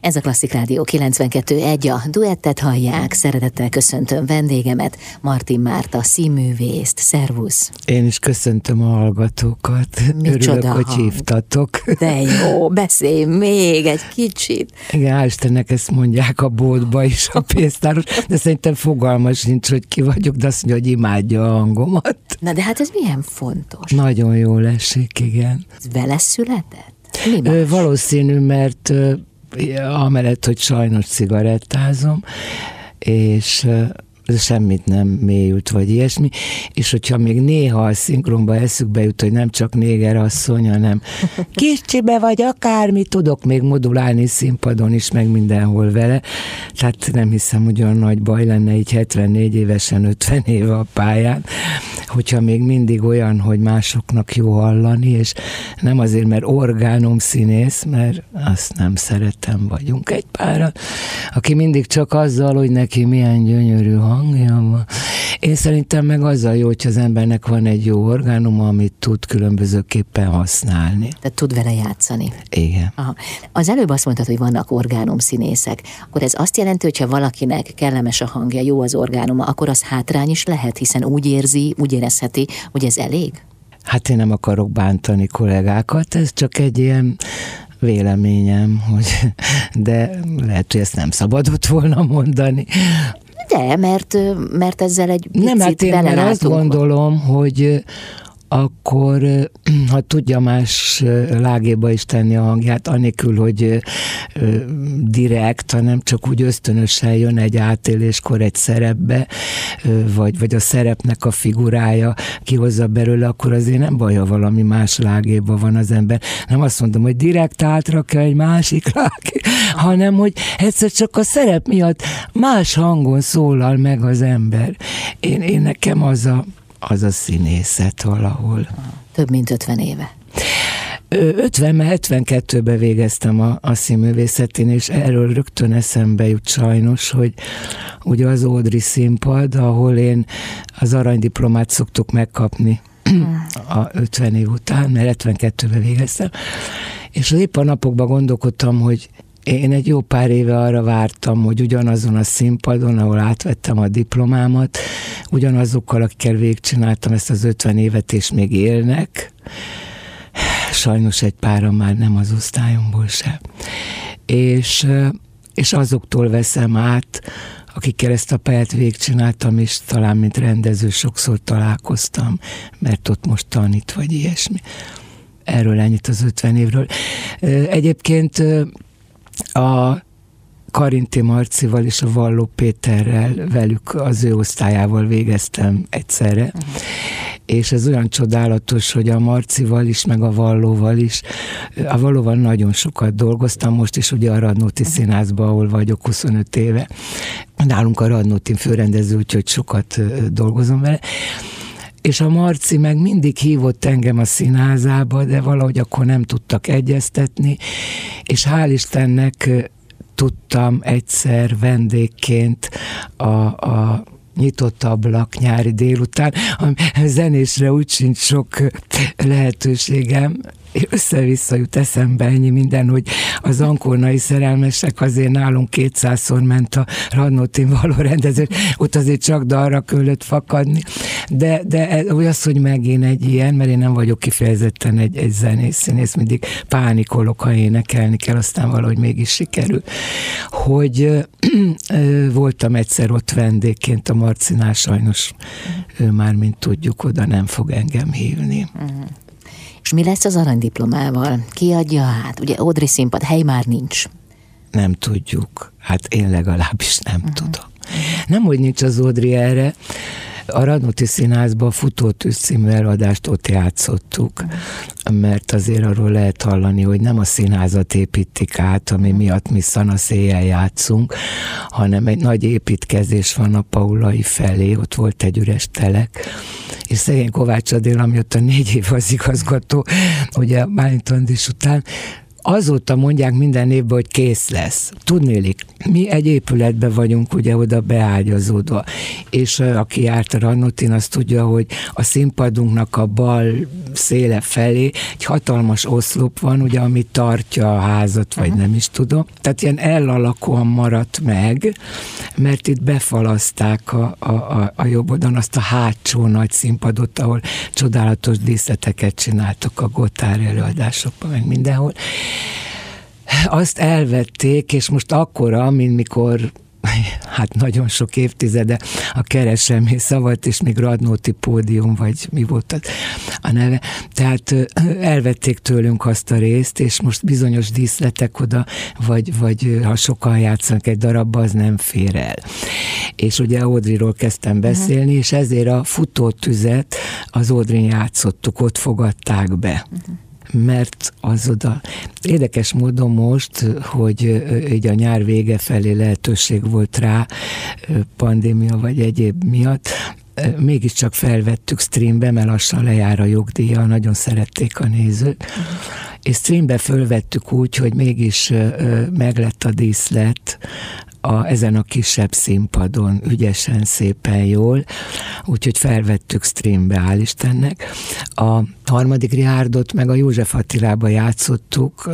Ez a Klasszik Rádió 92.1, a duettet hallják. Szeretettel köszöntöm vendégemet, Martin Márta, színművészt. Szervusz! Én is köszöntöm a hallgatókat. Micsoda Örülök, hogy hang. hívtatok. De jó, beszélj még egy kicsit. Igen, Istennek ezt mondják a boltba is a pénztáros, de szerintem fogalma sincs, hogy ki vagyok, de azt mondja, hogy imádja a hangomat. Na de hát ez milyen fontos? Nagyon jól esik, igen. Ez vele született? Mi más? valószínű, mert amellett, hogy sajnos cigarettázom, és semmit nem mélyült, vagy ilyesmi, és hogyha még néha a szinkronba eszükbe jut, hogy nem csak néger asszony, hanem kicsibe vagy akármi, tudok még modulálni színpadon is, meg mindenhol vele, tehát nem hiszem, hogy olyan nagy baj lenne így 74 évesen, 50 éve a pályán, hogyha még mindig olyan, hogy másoknak jó hallani, és nem azért, mert orgánom színész, mert azt nem szeretem, vagyunk egy páran, aki mindig csak azzal, hogy neki milyen gyönyörű hangja van. Én szerintem meg azzal jó, hogy az embernek van egy jó orgánuma, amit tud különbözőképpen használni. Tehát tud vele játszani. Igen. Aha. Az előbb azt mondtad, hogy vannak orgánumszínészek. Akkor ez azt jelenti, hogy ha valakinek kellemes a hangja, jó az orgánuma, akkor az hátrány is lehet, hiszen úgy érzi, úgy érezheti, hogy ez elég? Hát én nem akarok bántani kollégákat, ez csak egy ilyen véleményem, hogy de lehet, hogy ezt nem szabadott volna mondani. De, mert, mert ezzel egy picit Nem, hát én azt gondolom, hogy akkor, ha tudja más lágéba is tenni a hangját, anélkül, hogy direkt, hanem csak úgy ösztönösen jön egy átéléskor egy szerepbe, vagy, vagy a szerepnek a figurája kihozza belőle, akkor azért nem baj, ha valami más lágéba van az ember. Nem azt mondom, hogy direkt átrakja egy másik lágé, hanem, hogy egyszer csak a szerep miatt más hangon szólal meg az ember. Én, én nekem az a az a színészet valahol. Több mint 50 éve. 50 72-ben végeztem a, a színművészetén, és erről rögtön eszembe jut sajnos, hogy ugye az Ódri színpad, ahol én az aranydiplomát szoktuk megkapni a 50 év után, mert 72-ben végeztem, és épp a napokban gondolkodtam, hogy én egy jó pár éve arra vártam, hogy ugyanazon a színpadon, ahol átvettem a diplomámat, ugyanazokkal, akikkel végigcsináltam ezt az 50 évet, és még élnek, sajnos egy pára már nem az osztályomból se. És, és azoktól veszem át, akikkel ezt a pályát végigcsináltam, és talán mint rendező sokszor találkoztam, mert ott most tanít, vagy ilyesmi. Erről ennyit az 50 évről. Egyébként a Karinti Marcival és a Valló Péterrel, velük az ő osztályával végeztem egyszerre, és ez olyan csodálatos, hogy a Marcival is, meg a Vallóval is, a Vallóval nagyon sokat dolgoztam, most is ugye a Radnóti uh-huh. Színházban, ahol vagyok 25 éve. Nálunk a Radnóti főrendező, úgyhogy sokat dolgozom vele, és a Marci meg mindig hívott engem a színházába, de valahogy akkor nem tudtak egyeztetni, és hál' Istennek tudtam egyszer vendégként a, a nyitott ablak nyári délután, a zenésre úgy sincs sok lehetőségem, össze-vissza jut eszembe ennyi minden, hogy az ankornai szerelmesek azért nálunk kétszázszor ment a Radnótin való rendezés, ott azért csak dalra kellett fakadni, de, de az, hogy megint egy ilyen, mert én nem vagyok kifejezetten egy, egy zenész, színész, mindig pánikolok, ha énekelni kell, aztán valahogy mégis sikerül, hogy voltam egyszer ott vendégként a Marcinál, sajnos ő már, mint tudjuk, oda nem fog engem hívni. És mi lesz az aranydiplomával? Ki adja át? Ugye Audrey színpad, hely már nincs. Nem tudjuk. Hát én legalábbis nem uh-huh. tudom. Nem, hogy nincs az Audrey erre. A Radnóti Színházban Futótűz című eladást ott játszottuk, mert azért arról lehet hallani, hogy nem a színházat építik át, ami miatt mi szanaszéjjel játszunk, hanem egy nagy építkezés van a Paulai felé, ott volt egy üres telek, és szegény Kovács Adél, ami ott a négy év az igazgató, ugye Bálint után, azóta mondják minden évben, hogy kész lesz. Tudnélik, mi egy épületben vagyunk ugye oda beágyazódva, és aki járt a Rannotin, azt tudja, hogy a színpadunknak a bal széle felé egy hatalmas oszlop van, ugye, ami tartja a házat, vagy nem is tudom. Tehát ilyen elalakúan maradt meg, mert itt befalaszták a, a, a, a jobb oldalon azt a hátsó nagy színpadot, ahol csodálatos díszleteket csináltak a Gotár előadásokban, meg mindenhol. Azt elvették, és most akkora, mint mikor hát nagyon sok évtizede a keresem szavat, és még Radnóti pódium, vagy mi volt az a neve. Tehát elvették tőlünk azt a részt, és most bizonyos díszletek oda, vagy, vagy ha sokan játszanak egy darabba, az nem fér el. És ugye Audriról kezdtem mhm. beszélni, uh-huh. és ezért a futótüzet az Audrin játszottuk, ott fogadták be. Uh-huh mert az oda. Érdekes módon most, hogy így a nyár vége felé lehetőség volt rá, pandémia vagy egyéb miatt, mégiscsak felvettük streambe, mert lassan lejár a jogdíja, nagyon szerették a nézők, és streambe fölvettük úgy, hogy mégis meglett a díszlet, a, ezen a kisebb színpadon ügyesen, szépen jól, úgyhogy felvettük streambe, hál' Istennek. A harmadik Rihárdot meg a József Attilába játszottuk,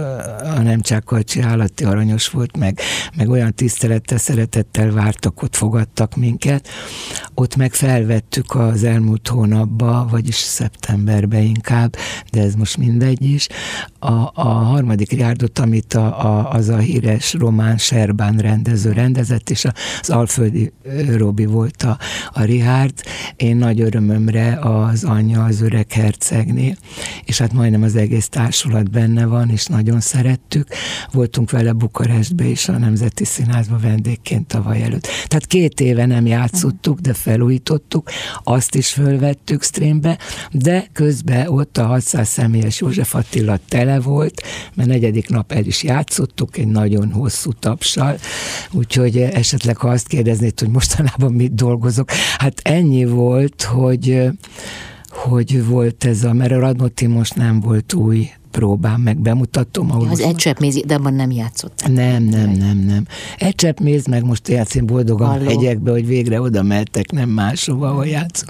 a nem Csákolcsi állati aranyos volt, meg, meg olyan tisztelettel, szeretettel vártak, ott fogadtak minket. Ott meg felvettük az elmúlt hónapba, vagyis szeptemberben inkább, de ez most mindegy is, a, a harmadik Rihárdot, amit a, a, az a híres román Serbán rendező rendezett, és az Alföldi Robi volt a, a Richard. Én nagy örömömre az anyja, az öreg hercegné, és hát majdnem az egész társulat benne van, és nagyon szerettük. Voltunk vele Bukarestbe is, a Nemzeti Színházba vendégként tavaly előtt. Tehát két éve nem játszottuk, de felújítottuk, azt is fölvettük streambe, de közben ott a 600 személyes József Attila tele volt, mert negyedik nap el is játszottuk egy nagyon hosszú tapsal, úgyhogy esetleg ha azt kérdeznéd, hogy mostanában mit dolgozok, hát ennyi volt, hogy hogy volt ez a, mert a Radnoti most nem volt új próbám, meg bemutatom. Ahol ja, az egy csepp méz, de abban nem játszott. Nem, nem, nem, nem. Egy csepp méz, meg most játszom boldogan Halló. hegyekbe, hogy végre oda mehettek, nem máshova, ahol játszom.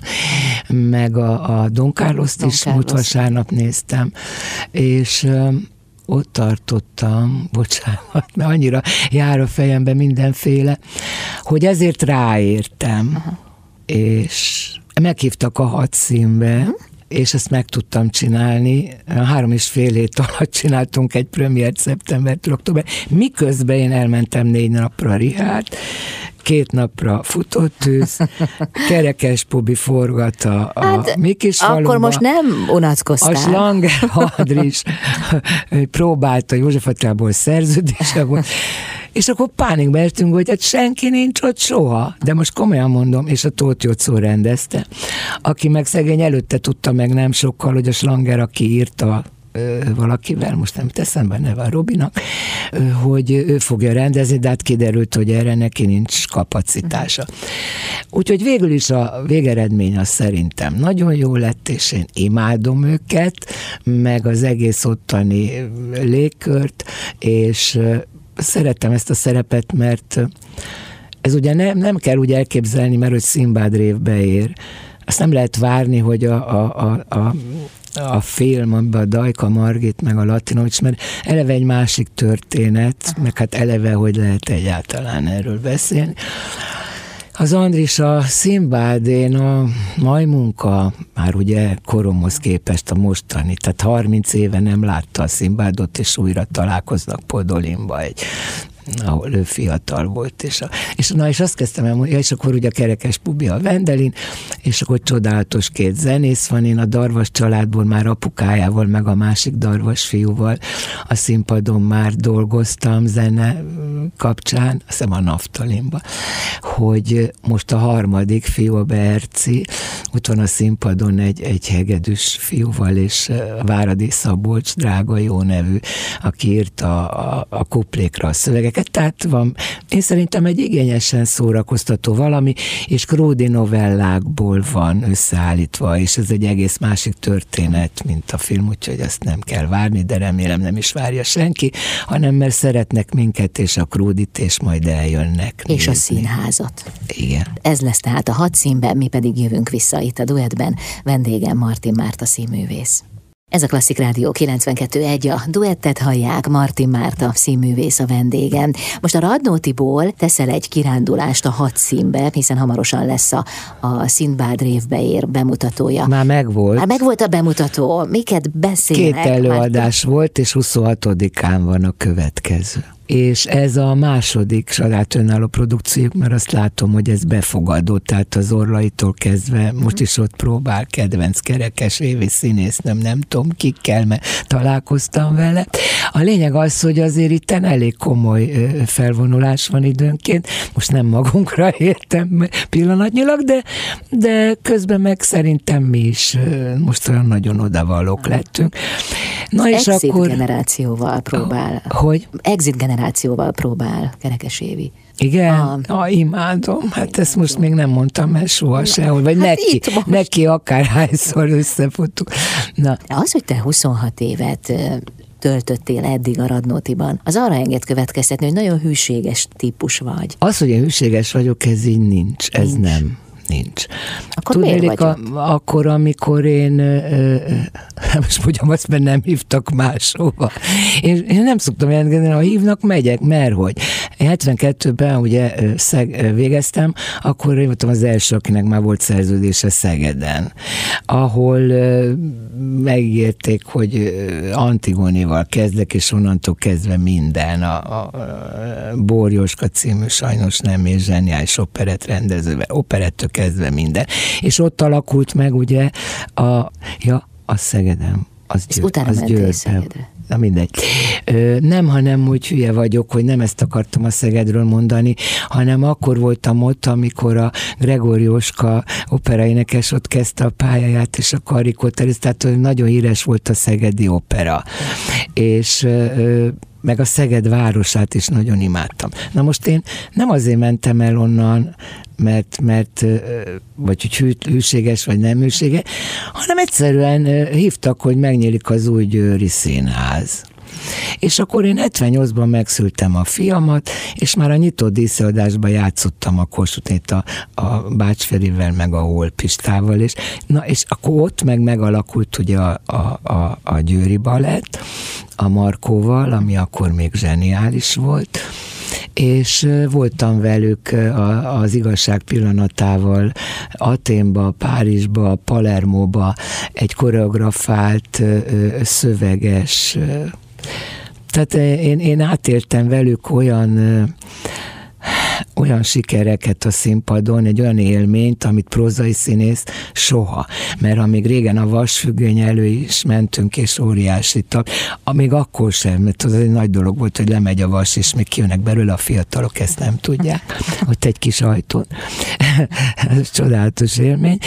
Meg a, a Don Carlos-t Don is Carlos. múlt vasárnap néztem, és ott tartottam, bocsánat, mert annyira jár a fejembe mindenféle, hogy ezért ráértem, Aha. és meghívtak a hat színbe, és ezt meg tudtam csinálni. Három és fél hét alatt csináltunk egy premiért szeptembertől október, miközben én elmentem négy napra Richard, két napra futott tűz, kerekes Pubi forgatta a hát, mi kis Akkor most nem unatkoztál. A Slanger Hadris próbálta József Attilából szerződése volt, és akkor pánikba értünk, hogy hát senki nincs ott soha. De most komolyan mondom, és a Tóth Jocó rendezte, aki meg szegény előtte tudta meg nem sokkal, hogy a Slanger, aki írta valakivel, most nem teszem be neve a Robinak, hogy ő fogja rendezni, de hát kiderült, hogy erre neki nincs kapacitása. Úgyhogy végül is a végeredmény az szerintem nagyon jó lett, és én imádom őket, meg az egész ottani légkört, és szerettem ezt a szerepet, mert ez ugye nem, nem kell úgy elképzelni, mert hogy Szimbád révbe ér. Azt nem lehet várni, hogy a, a, a, a a film, amiben a Dajka Margit, meg a Latinovics, mert eleve egy másik történet, meg hát eleve, hogy lehet egyáltalán erről beszélni. Az Andris a Szimbádén a mai munka már ugye koromhoz képest a mostani, tehát 30 éve nem látta a Szimbádot, és újra találkoznak Podolinba egy ahol ő fiatal volt, és, a, és, na, és azt kezdtem el, és akkor ugye a kerekes pubi a Vendelin, és akkor csodálatos két zenész van, én a Darvas családból már apukájával, meg a másik Darvas fiúval a színpadon már dolgoztam zene kapcsán, azt hiszem a naftalinba, hogy most a harmadik fiú, a Berci, ott van a színpadon egy, egy hegedűs fiúval, és Váradi Szabolcs, drága jó nevű, aki írta a, a, a kuplékra a szövegeket, tehát van, én szerintem egy igényesen szórakoztató valami, és Kródi novellákból van összeállítva, és ez egy egész másik történet, mint a film, úgyhogy ezt nem kell várni, de remélem nem is várja senki, hanem mert szeretnek minket, és a Kródit, és majd eljönnek. És nézni. a színházat. Igen. Ez lesz tehát a hat színben, mi pedig jövünk vissza itt a duettben. Vendégem Martin Márta színművész. Ez a Klasszik Rádió 92.1, a duettet hallják, Martin Márta színművész a vendégem. Most a Radnótiból teszel egy kirándulást a hat színbe, hiszen hamarosan lesz a, a Szintbád révbeér bemutatója. Már megvolt. Már megvolt a bemutató, miket beszélnek? Két előadás Már... volt, és 26-án van a következő és ez a második saját önálló produkciók, mert azt látom, hogy ez befogadó, tehát az orlaitól kezdve, most is ott próbál kedvenc kerekes évi színész, nem, nem tudom kikkel, mert találkoztam vele. A lényeg az, hogy azért itt elég komoly felvonulás van időnként, most nem magunkra értem pillanatnyilag, de, de közben meg szerintem mi is most olyan nagyon odavalók lettünk. Na és exit akkor... generációval próbál. Hogy? Exit generációval próbál Kerekes Évi. Igen? A... Ah, imádom. Hát ezt most még nem mondtam el soha sehol, vagy hát neki, neki akárhányszor összefutunk. Na. Az, hogy te 26 évet töltöttél eddig a Radnótiban, az arra enged következtetni, hogy nagyon hűséges típus vagy. Az, hogy én hűséges vagyok, ez így nincs, ez nincs. nem nincs. Akkor Tudnélik, miért a, akkor, amikor én, ö, most mondjam azt, mert nem hívtak máshova. Én, én nem szoktam jelentkezni, ha hívnak, megyek, mert hogy. 72-ben ugye szeg, végeztem, akkor én voltam az első, akinek már volt szerződése Szegeden, ahol megígérték, hogy Antigonival kezdek, és onnantól kezdve minden. A, a, a Borjoska című sajnos nem és zseniális operett rendezővel, operettől kezdve minden. És ott alakult meg ugye a, ja, a Szegedem. Az, győr, utána az Szegedre. Na mindegy. Ö, nem, hanem úgy hülye vagyok, hogy nem ezt akartam a Szegedről mondani, hanem akkor voltam ott, amikor a Gregórióska operaénekes ott kezdte a pályáját, és a karikot tehát nagyon híres volt a Szegedi opera. És ö, meg a Szeged városát is nagyon imádtam. Na most én nem azért mentem el onnan, mert, mert vagy hogy hű, hűséges, vagy nem hűséges, hanem egyszerűen hívtak, hogy megnyílik az új Győri Színház. És akkor én 78-ban megszültem a fiamat, és már a nyitott díszadásban játszottam a Kossuth a, a Bácsferivel, meg a Holpistával, és, na, és akkor ott meg megalakult ugye a, a, a, a Győri Balett, a Markóval, ami akkor még zseniális volt, és voltam velük az igazság pillanatával. Aténba, Párizsba, Palermóba egy koreografált, szöveges tehát én, én átéltem velük olyan olyan sikereket a színpadon, egy olyan élményt, amit prózai színész soha. Mert amíg régen a vasfüggöny elő is mentünk, és óriási tag, amíg akkor sem, mert az egy nagy dolog volt, hogy lemegy a vas, és még kijönnek belőle a fiatalok, ezt nem tudják. Ott egy kis ajtón. Ez csodálatos élmény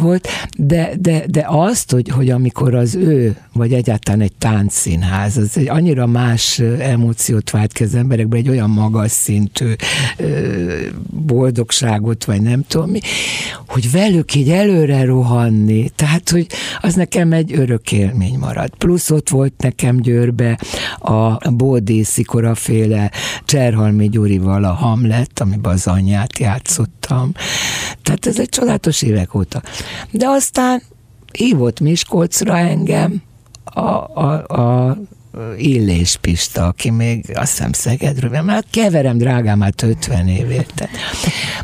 volt. De, de, de azt, hogy, hogy amikor az ő, vagy egyáltalán egy táncszínház, az egy annyira más emóciót vált ki az emberekbe, egy olyan magas szintű boldogságot, vagy nem tudom mi, hogy velük így előre rohanni, tehát, hogy az nekem egy örök élmény maradt. Plusz ott volt nekem Győrbe a Bódi Szikoraféle Cserhalmi Gyurival a Hamlet, amiben az anyját játszottam. Tehát ez egy csodálatos évek óta. De aztán hívott Miskolcra engem, a, a, a Illés Pista, aki még azt hiszem Szegedről, mert keverem drágám, hát 50 év érte.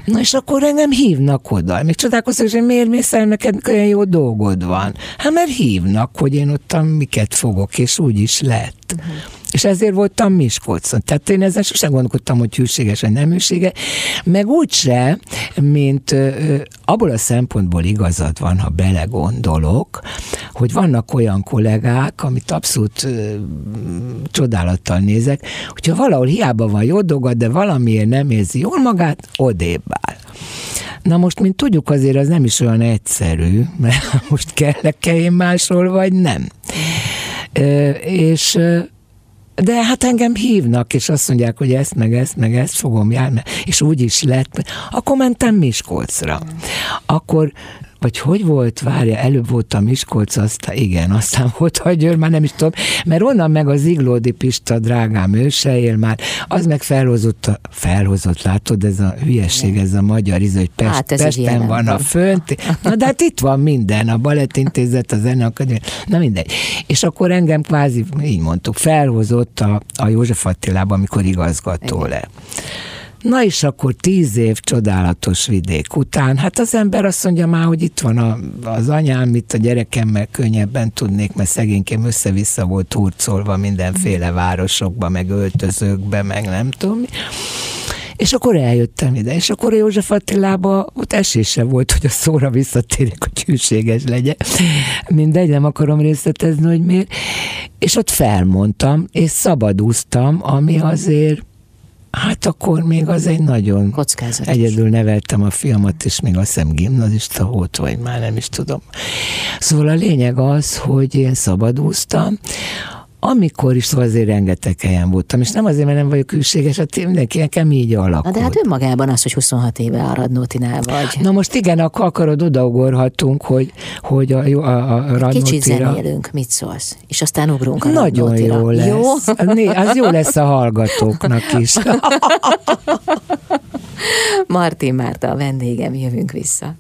Na és akkor engem hívnak oda. Még csodálkoztak, hogy miért mész el, neked olyan jó dolgod van. Hát mert hívnak, hogy én ott miket fogok, és úgy is lett. Uh-huh. És ezért voltam Miskolcon. Tehát én ezen sosem gondolkodtam, hogy hűséges vagy nem hűsége, meg úgyse, mint ö, abból a szempontból igazad van, ha belegondolok, hogy vannak olyan kollégák, amit abszolút ö, csodálattal nézek, hogyha valahol hiába van jó dolga, de valamiért nem érzi jól magát, odébb áll. Na most, mint tudjuk, azért az nem is olyan egyszerű, mert most kell-e én másról, vagy nem. Ö, és de hát engem hívnak, és azt mondják, hogy ezt, meg ezt, meg ezt fogom járni, és úgy is lett. Akkor mentem Miskolcra. Akkor vagy hogy volt, várja, előbb volt a Miskolc, aztán igen, aztán volt a Győr, már nem is tudom, mert onnan meg az Iglódi Pista, drágám, ő se él már, az meg felhozott, a, felhozott, látod, ez a hülyeség, ez a magyar íz, hogy Pest, hát Pesten van a fönt, na de hát itt van minden, a Balettintézet, a Zeneakadémia, na mindegy. És akkor engem kvázi, így mondtuk, felhozott a, a József Attilában, amikor igazgató igen. le. Na és akkor tíz év csodálatos vidék után, hát az ember azt mondja már, hogy itt van a, az anyám, itt a gyerekemmel könnyebben tudnék, mert szegényként össze-vissza volt turcolva mindenféle városokba, meg öltözőkbe, meg nem tudom mi. És akkor eljöttem ide, és akkor a József Attilába ott esése volt, hogy a szóra visszatérjek, hogy hűséges legyen. Mindegy, nem akarom részletezni, hogy miért. És ott felmondtam, és szabadúztam, ami azért Hát akkor még az egy nagyon... Kockázatos. Egyedül neveltem a fiamat, és még azt hiszem gimnazista volt, vagy már nem is tudom. Szóval a lényeg az, hogy én szabadúztam, amikor is szóval azért rengeteg helyen voltam, és nem azért, mert nem vagyok külséges, hát mindenki nekem így alakult. Na de hát önmagában az, hogy 26 éve a Radnótinál vagy. Na most igen, akkor akarod, odaugorhatunk, hogy, hogy a, a, a Radnótira... Kicsit zenélünk, mit szólsz? És aztán ugrunk a Nagyon Radnótira. jó lesz. Jó? Az jó lesz a hallgatóknak is. Martin Márta a vendégem, jövünk vissza.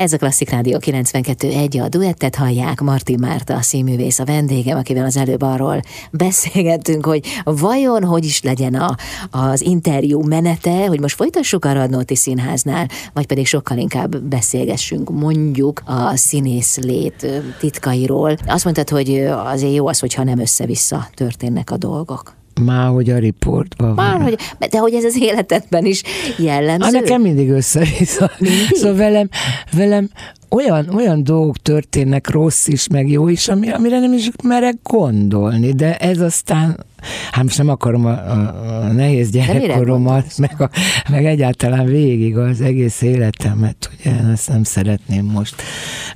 Ez a Klasszik Rádió 92.1, a duettet hallják, Martin Márta, a színművész, a vendégem, akivel az előbb arról beszélgettünk, hogy vajon hogy is legyen a, az interjú menete, hogy most folytassuk a Radnóti Színháznál, vagy pedig sokkal inkább beszélgessünk mondjuk a színész lét titkairól. Azt mondtad, hogy azért jó az, hogyha nem össze-vissza történnek a dolgok. Már hogy a riportban Már, hogy, de hogy ez az életedben is jellemző. Hát nekem mindig össze-vissza. Szóval velem, velem olyan, olyan dolgok történnek, rossz is, meg jó is, ami, amire nem is merek gondolni, de ez aztán, hát most nem akarom a, a, a nehéz gyerekkoromat, meg, a, meg egyáltalán végig az egész életemet, ugye ezt nem szeretném most,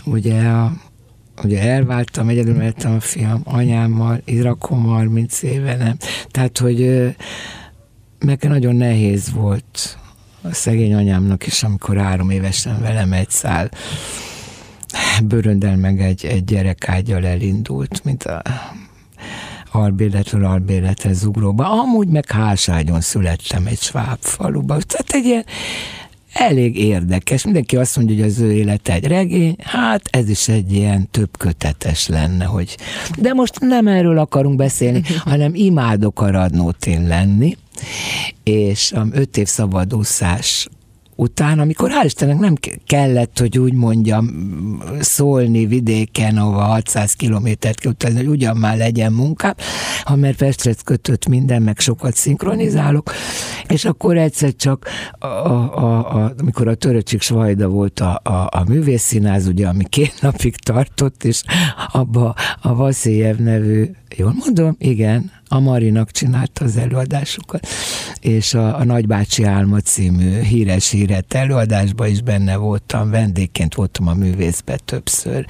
ugye a ugye elváltam, egyedül lettem a fiam anyámmal, irakom 30 éve nem. Tehát, hogy meg nagyon nehéz volt a szegény anyámnak is, amikor három évesen velem egy szál bőröndel meg egy, egy gyerekágyal elindult, mint a albéletről albéletre zugróba. Amúgy meg háságyon születtem egy sváb faluba. Tehát egy ilyen elég érdekes. Mindenki azt mondja, hogy az ő élete egy regény, hát ez is egy ilyen több kötetes lenne, hogy... De most nem erről akarunk beszélni, hanem imádok a Radnótén lenni, és öt év szabadúszás után, amikor hál' Istennek nem kellett, hogy úgy mondjam, szólni vidéken, ahova 600 kilométert kell utazni, hogy ugyan már legyen munkám, ha mert Pestre kötött minden, meg sokat szinkronizálok, és akkor egyszer csak, a, a, a, amikor a Töröcsik Svajda volt a, a, a művészszínáz, ugye, ami két napig tartott, és abba a Vaszélyev nevű Jól mondom? Igen, a Marinak csinálta az előadásokat, és a, a Nagybácsi Álma című híres híret előadásban is benne voltam, vendégként voltam a művészbe többször,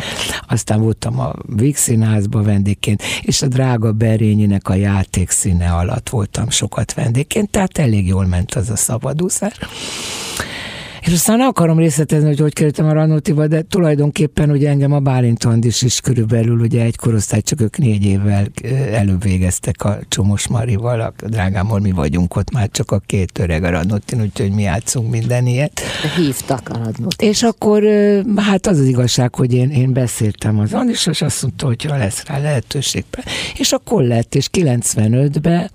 aztán voltam a Víg Színházba vendégként, és a Drága Berényinek a játék színe alatt voltam sokat vendégként, tehát elég jól ment az a szabadúszás. És aztán nem akarom részletezni, hogy hogy kerültem a Ranótiba, de tulajdonképpen ugye engem a Bálint Andis is körülbelül ugye egy korosztály, csak ők négy évvel előbb végeztek a Csomos Marival, a drágámmal mi vagyunk ott már csak a két öreg a Ranótin, úgyhogy mi játszunk minden ilyet. Hívtak a Ranótin. És akkor hát az az igazság, hogy én, én beszéltem az Andis, és azt mondta, hogy ha lesz rá lehetőség. És akkor lett, és 95-ben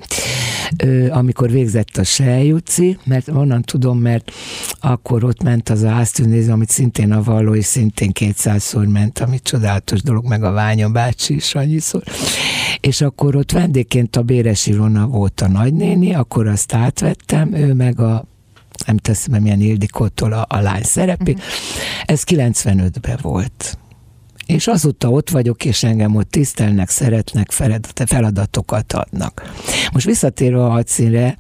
amikor végzett a Sejjuci, mert onnan tudom, mert akkor ott ment az áztűnéző, amit szintén a Valló, és szintén kétszázszor ment, ami csodálatos dolog, meg a Ványa bácsi is annyiszor. És akkor ott vendégként a Béres Ilona volt a nagynéni, akkor azt átvettem, ő meg a nem teszem, milyen Ildikótól a, a lány szerepi. Uh-huh. Ez 95-ben volt és azóta ott vagyok, és engem ott tisztelnek, szeretnek, feladatokat adnak. Most visszatérve a hadszínre,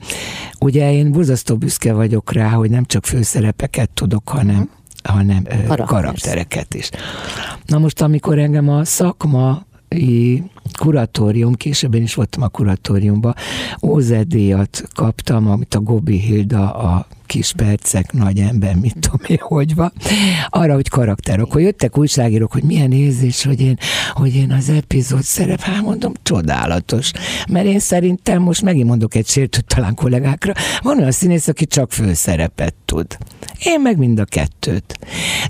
ugye én burzasztó büszke vagyok rá, hogy nem csak főszerepeket tudok, hanem hanem karaktereket is. Na most, amikor engem a szakma kuratórium, később én is voltam a kuratóriumban, OZ-díjat kaptam, amit a Gobi Hilda a kis percek, nagy ember, mit tudom én, hogy van, arra, hogy karakterok, hogy jöttek újságírók, hogy milyen érzés, hogy én, hogy én az epizód szerep, hát mondom, csodálatos, mert én szerintem most megint mondok egy sértőt talán kollégákra, van olyan színész, aki csak főszerepet tud. Én meg mind a kettőt.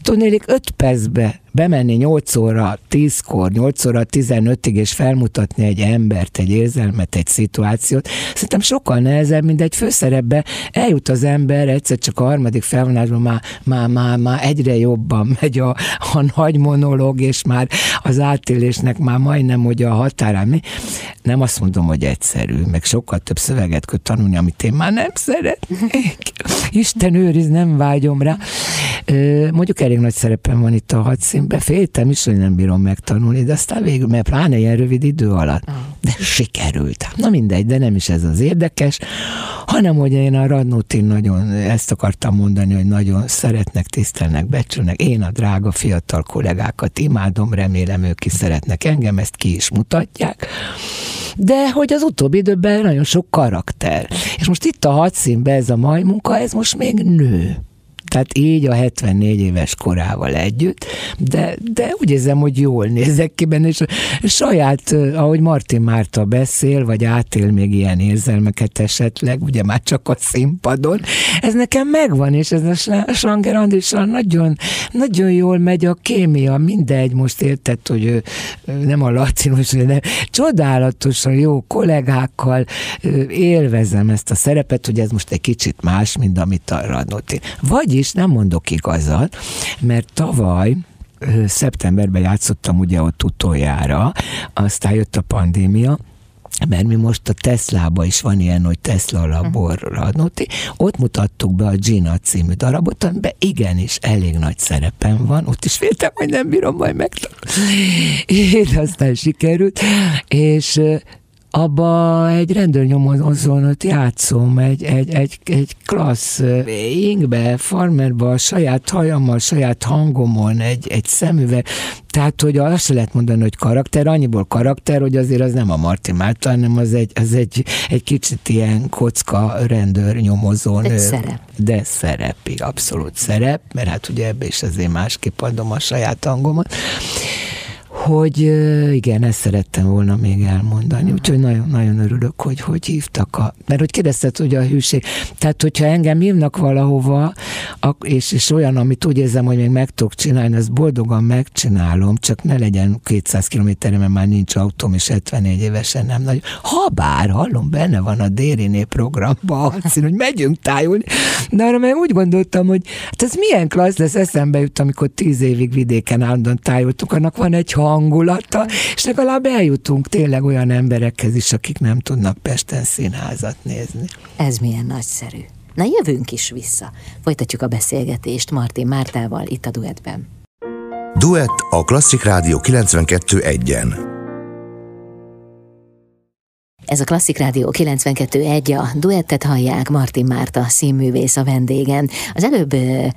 Tudnélik, öt percbe bemenni 8 óra 10-kor, 8 óra 15-ig, és felmutatni egy embert, egy érzelmet, egy szituációt, szerintem sokkal nehezebb, mint egy főszerepbe eljut az ember egyszer csak a harmadik felvonásban már, már, már, már egyre jobban megy a, a nagy monológ, és már az átélésnek már majdnem, hogy a határán. Mi? Nem azt mondom, hogy egyszerű, meg sokkal több szöveget kell tanulni, amit én már nem szeretnék. Isten őriz, nem vágyom rá. Mondjuk elég nagy szerepem van itt a hadszínben, féltem is, hogy nem bírom megtanulni, de aztán végül, mert pláne ilyen rövid idő alatt. Ah. De sikerült. Na mindegy, de nem is ez az érdekes, hanem hogy én a Radnótin nagyon ezt akartam mondani, hogy nagyon szeretnek, tisztelnek, becsülnek. Én a drága fiatal kollégákat imádom, remélem ők is szeretnek engem, ezt ki is mutatják. De hogy az utóbbi időben nagyon sok karakter. És most itt a hadszínben ez a mai munka, ez most még nő. Tehát így a 74 éves korával együtt, de, de úgy érzem, hogy jól nézek ki benne, és saját, ahogy Martin Márta beszél, vagy átél még ilyen érzelmeket esetleg, ugye már csak a színpadon, ez nekem megvan, és ez a Sanger Andrissal nagyon, nagyon jól megy a kémia, mindegy, most érted, hogy ő nem a lacinos, de csodálatosan jó kollégákkal élvezem ezt a szerepet, hogy ez most egy kicsit más, mint amit a Radnóti. Vagy is nem mondok igazat, mert tavaly szeptemberben játszottam ugye ott utoljára, aztán jött a pandémia, mert mi most a Tesla-ba is van ilyen, hogy Tesla labor radnoti, ott mutattuk be a Gina című darabot, amiben igenis elég nagy szerepem van, ott is féltem, hogy nem bírom majd megtanulni. aztán sikerült, és abba egy rendőrnyomozónat játszom, egy, egy, egy, egy klassz ingbe, farmerba, a saját hajammal, saját hangomon, egy, egy szemüveg, tehát, hogy azt se lehet mondani, hogy karakter, annyiból karakter, hogy azért az nem a Martin Márta, hanem az egy, az egy, egy kicsit ilyen kocka rendőr nyomozó nő. szerep. De szerep, abszolút szerep, mert hát ugye ebbe is azért másképp adom a saját hangomat hogy igen, ezt szerettem volna még elmondani. Úgyhogy nagyon, nagyon örülök, hogy hogy hívtak a... Mert hogy kérdezted, hogy a hűség... Tehát, hogyha engem hívnak valahova, és, és olyan, amit úgy érzem, hogy még meg tudok csinálni, azt boldogan megcsinálom, csak ne legyen 200 kilométerre, mert már nincs autóm, és 74 évesen nem nagy. Ha bár, hallom, benne van a Dériné programban, hogy megyünk tájulni, de arra meg úgy gondoltam, hogy hát ez milyen klassz lesz, eszembe jut, amikor tíz évig vidéken állandóan tájultuk, annak van egy hangulata, és legalább eljutunk tényleg olyan emberekhez is, akik nem tudnak Pesten színházat nézni. Ez milyen nagyszerű. Na jövünk is vissza. Folytatjuk a beszélgetést Martin Mártával itt a Duetben. Duett a Klasszik Rádió 92.1-en. Ez a Klasszik Rádió 92.1, a duettet hallják, Martin Márta színművész a vendégen. Az előbb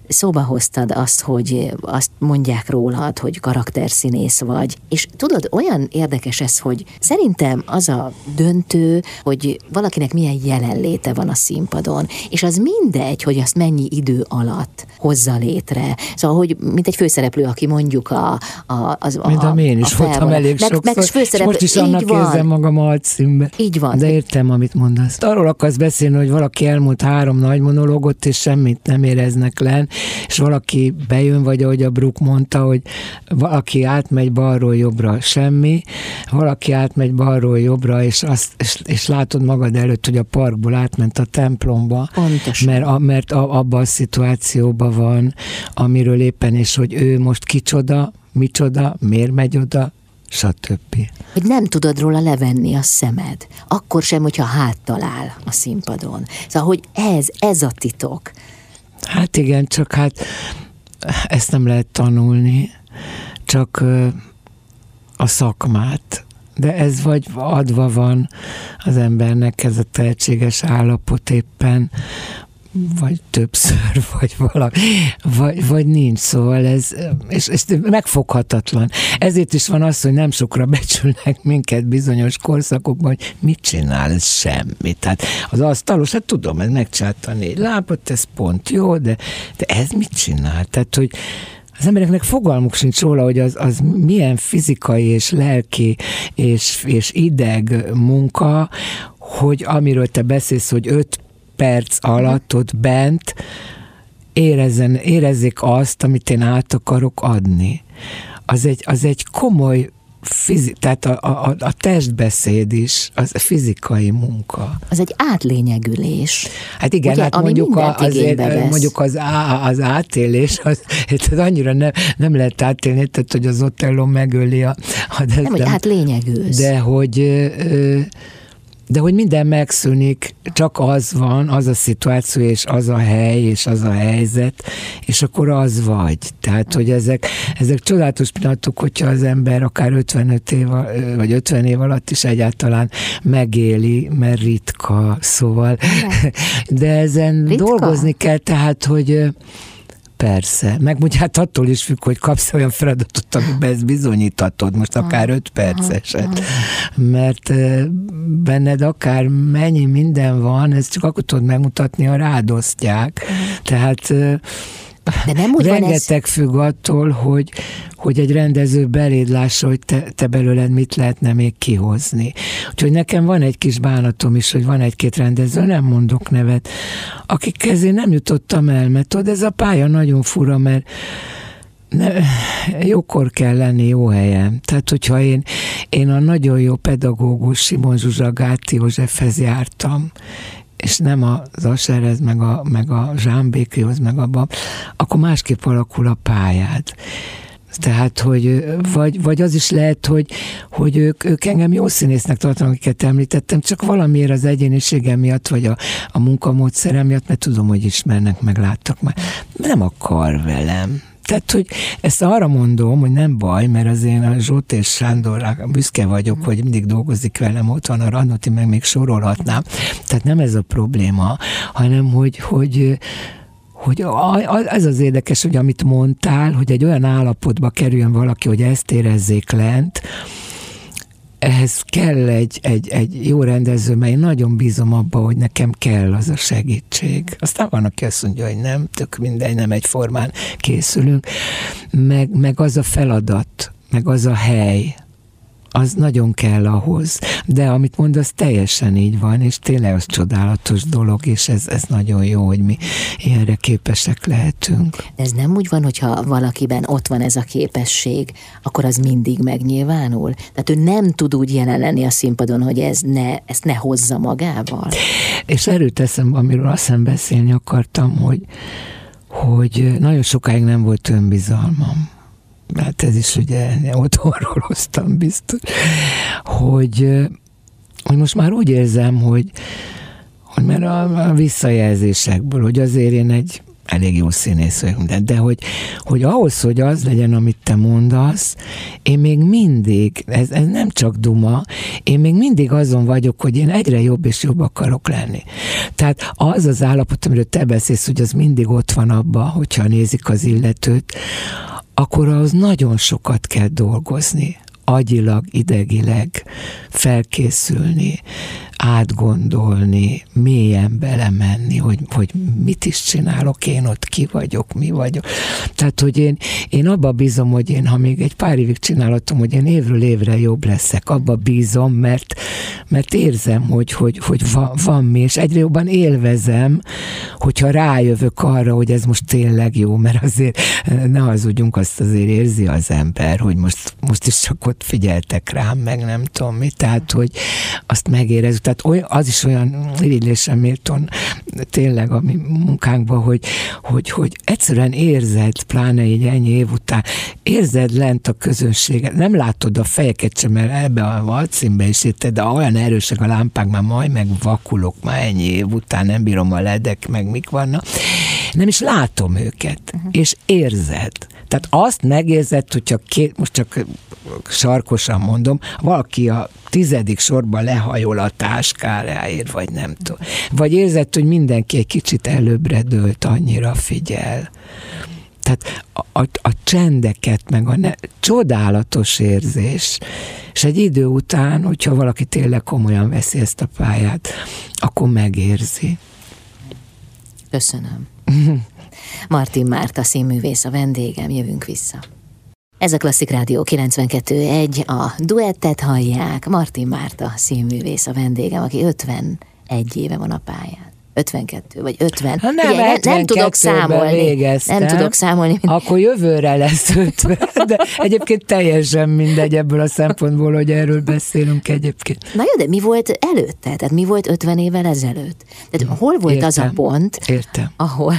szóba hoztad azt, hogy azt mondják rólad, hogy karakterszínész vagy. És tudod, olyan érdekes ez, hogy szerintem az a döntő, hogy valakinek milyen jelenléte van a színpadon, és az mindegy, hogy azt mennyi idő alatt hozza létre. Szóval, hogy mint egy főszereplő, aki mondjuk a... a az, a, mint a, én is a voltam elég meg, sokszor, meg főszereplő, és most is annak van. érzem magam a színbe Így van. De értem, amit mondasz. Arról akarsz beszélni, hogy valaki elmúlt három nagy monológot, és semmit nem éreznek len, és valaki bejön, vagy ahogy a Brook mondta, hogy valaki átmegy balról jobbra, semmi, valaki átmegy balról jobbra, és, azt, és, és látod magad előtt, hogy a parkból átment a templomba, Pontosan. mert, a, mert a, abban a szituációban van, amiről éppen, és hogy ő most kicsoda, micsoda, miért megy oda, stb. Hogy nem tudod róla levenni a szemed. Akkor sem, hogyha háttal áll a színpadon. Szóval, hogy ez, ez a titok. Hát igen, csak hát ezt nem lehet tanulni, csak a szakmát. De ez vagy adva van az embernek ez a tehetséges állapot éppen, vagy többször, vagy valami, vagy, vagy nincs, szóval ez, és, és megfoghatatlan. Ezért is van az, hogy nem sokra becsülnek minket bizonyos korszakokban, hogy mit csinál, ez semmi. Tehát az asztalos, hát tudom, ez megcsinálta négy lábot, ez pont jó, de, de ez mit csinál? Tehát, hogy az embereknek fogalmuk sincs róla, hogy az, az milyen fizikai és lelki és, és ideg munka, hogy amiről te beszélsz, hogy öt perc alatt ott bent érezzen, érezzék azt, amit én át akarok adni. Az egy, az egy komoly fizi- tehát a, a, a testbeszéd is, az a fizikai munka. Az egy átlényegülés. Hát igen, Ugye, hát mondjuk, a, azért, mondjuk az, á, az átélés, az, az annyira nem, nem lehet átélni, tehát hogy az Otello megöli a... a de, nem, hogy átlényegülsz. De hogy... Ö, de hogy minden megszűnik, csak az van, az a szituáció, és az a hely, és az a helyzet, és akkor az vagy. Tehát, hogy ezek, ezek csodálatos pillanatok, hogyha az ember akár 55 év, vagy 50 év alatt is egyáltalán megéli, mert ritka, szóval. De ezen ritka? dolgozni kell, tehát, hogy Persze, meg ugye hát attól is függ, hogy kapsz olyan feladatot, amiben ezt bizonyítatod, most akár öt perceset, mert benned akár mennyi minden van, ezt csak akkor tudod megmutatni, ha rádosztják. Tehát de nem úgy Rengeteg ez... függ attól, hogy, hogy egy rendező beléd lássa, hogy te, te belőled mit lehetne még kihozni. Úgyhogy nekem van egy kis bánatom is, hogy van egy-két rendező, nem mondok nevet, akik kezé nem jutottam el, mert tudod, ez a pálya nagyon fura, mert ne, jókor kell lenni jó helyen. Tehát, hogyha én, én a nagyon jó pedagógus Simon Zsuzsa Gáti Józsefhez jártam, és nem az Aserhez, meg a, meg a Zsámbékihoz, meg abba, akkor másképp alakul a pályád. Tehát, hogy vagy, vagy az is lehet, hogy, hogy ők, ők engem jó színésznek tartanak, akiket említettem, csak valamiért az egyéniségem miatt, vagy a, a munkamódszerem miatt, mert tudom, hogy ismernek, meg láttak már. Nem akar velem. Tehát, hogy ezt arra mondom, hogy nem baj, mert az én a Zsót és Sándor büszke vagyok, hogy mindig dolgozik velem, ott van a Radnoti, meg még sorolhatnám. Tehát nem ez a probléma, hanem hogy, hogy hogy ez az érdekes, hogy amit mondtál, hogy egy olyan állapotba kerüljön valaki, hogy ezt érezzék lent, ehhez kell egy, egy, egy jó rendező, mert én nagyon bízom abba, hogy nekem kell az a segítség. Aztán van, aki azt mondja, hogy nem, tök mindegy, nem egyformán készülünk, meg, meg az a feladat, meg az a hely, az nagyon kell ahhoz. De amit mondasz, teljesen így van, és tényleg az csodálatos dolog, és ez, ez nagyon jó, hogy mi ilyenre képesek lehetünk. De ez nem úgy van, hogyha valakiben ott van ez a képesség, akkor az mindig megnyilvánul? Tehát ő nem tud úgy jelen lenni a színpadon, hogy ez ne, ezt ne hozza magával? És erről teszem, amiről azt hiszem beszélni akartam, hogy, hogy nagyon sokáig nem volt önbizalmam hát ez is ugye otthonról hoztam biztos, hogy, hogy most már úgy érzem, hogy, hogy mert a, a visszajelzésekből, hogy azért én egy elég jó színész vagyok, de, de hogy, hogy ahhoz, hogy az legyen, amit te mondasz, én még mindig, ez, ez nem csak duma, én még mindig azon vagyok, hogy én egyre jobb és jobb akarok lenni. Tehát az az állapot, amiről te beszélsz, hogy az mindig ott van abba, hogyha nézik az illetőt, akkor ahhoz nagyon sokat kell dolgozni agyilag, idegileg felkészülni, átgondolni, mélyen belemenni, hogy, hogy mit is csinálok én ott, ki vagyok, mi vagyok. Tehát, hogy én, én abba bízom, hogy én, ha még egy pár évig csinálhatom, hogy én évről évre jobb leszek, abba bízom, mert, mert érzem, hogy, hogy, hogy van, van mi, és egyre jobban élvezem, hogyha rájövök arra, hogy ez most tényleg jó, mert azért ne hazudjunk, azt azért érzi az ember, hogy most, most is csak ott figyeltek rám, meg nem tudom mi, tehát, hogy azt megérez. Tehát olyan, az is olyan irigylésem méltón tényleg a mi munkánkban, hogy, hogy, hogy egyszerűen érzed, pláne egy ennyi év után, érzed lent a közönséget, nem látod a fejeket sem, mert ebbe a valcimbe is érted, de olyan erősek a lámpák, már majd meg vakulok, már ennyi év után nem bírom a ledek, meg mik vannak. Nem is látom őket, uh-huh. és érzed. Tehát azt megérzed, hogyha két, most csak sarkosan mondom, valaki a tizedik sorban lehajol a táskájáért, vagy nem tudom. Vagy érzed, hogy mindenki egy kicsit előbbre dőlt, annyira figyel. Tehát a, a, a csendeket, meg a ne, csodálatos érzés. És egy idő után, hogyha valaki tényleg komolyan veszi ezt a pályát, akkor megérzi. Köszönöm. Martin Márta színművész a vendégem, jövünk vissza. Ez a Klasszik Rádió 92.1, a duettet hallják, Martin Márta színművész a vendégem, aki 51 éve van a pályán. 52 vagy 50. Ha nem, Ugye, nem tudok számolni. Végeztem, nem tudok számolni. Akkor jövőre lesz 50. De egyébként teljesen mindegy ebből a szempontból, hogy erről beszélünk egyébként. Na jó, de mi volt előtte? Tehát mi volt 50 évvel ezelőtt? Tehát hol volt Értem. az a pont, Értem. ahol,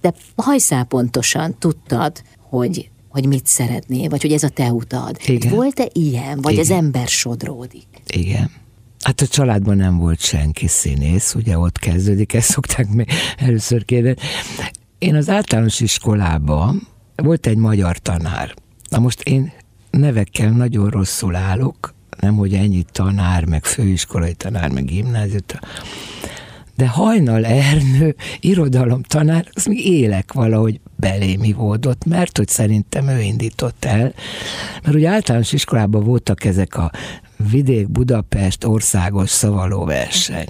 de hajszál pontosan tudtad, hogy hogy mit szeretnél, vagy hogy ez a te utad. Volt-e ilyen, vagy Igen. az ember sodródik? Igen. Hát a családban nem volt senki színész, ugye ott kezdődik, ezt szokták még először kérdezni. Én az általános iskolában volt egy magyar tanár. Na most én nevekkel nagyon rosszul állok, nem hogy ennyi tanár, meg főiskolai tanár, meg gimnáziut, de Hajnal Ernő irodalom tanár, az még élek valahogy belémi volt, mert hogy szerintem ő indított el, mert ugye általános iskolában voltak ezek a vidék Budapest országos szavaló verseny,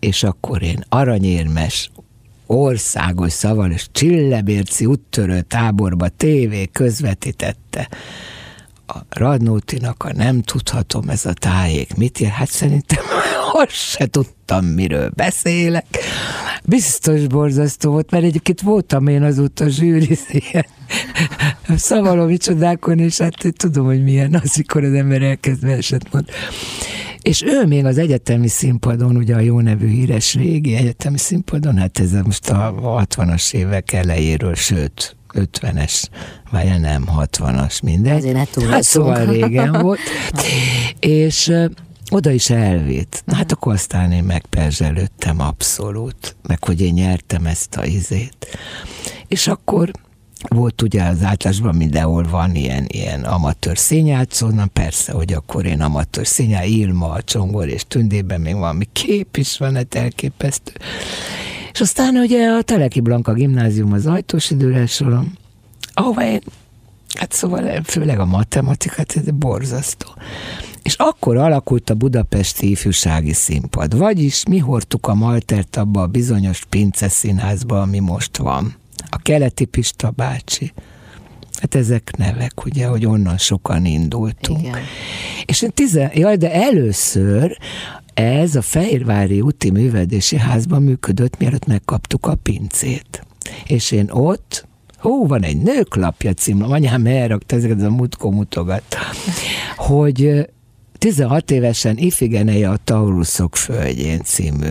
és akkor én aranyérmes országos szaval és Csillebérci úttörő táborba tévé közvetítette. A Radnótinak a nem tudhatom ez a tájék mit ér, hát szerintem azt se tudtam, miről beszélek. Biztos borzasztó volt, mert egyébként voltam én azóta zsűri ilyen szavaló csodákon, és hát tudom, hogy milyen az, mikor az ember elkezd verset mond. És ő még az egyetemi színpadon, ugye a jó nevű híres régi egyetemi színpadon, hát ez most a 60-as évek elejéről, sőt, 50-es, vagy nem 60-as, mindegy. Azért ne hát szóval régen volt. és oda is elvitt. Na, hát akkor aztán én megperzselődtem abszolút, meg hogy én nyertem ezt a izét. És akkor volt ugye az átlásban mindenhol van ilyen, ilyen amatőr színjátszó, na persze, hogy akkor én amatőr színjá, Ilma, a Csongor és Tündében még valami kép is van, hát elképesztő. És aztán ugye a Teleki Blanka gimnázium az ajtós időre sorom, ahova én, hát szóval főleg a matematikát, ez borzasztó. És akkor alakult a budapesti ifjúsági színpad. Vagyis mi hordtuk a Maltert abba a bizonyos pince színházba, ami most van. A keleti Pista bácsi. Hát ezek nevek, ugye, hogy onnan sokan indultunk. Igen. És én tizen... Jaj, de először ez a Fehérvári úti művedési házban működött, mielőtt megkaptuk a pincét. És én ott, ó, van egy nőklapja cím, anyám elrakta ezeket a mutkó mutogat, hogy 16 évesen Ifigeneje a Tauruszok földjén című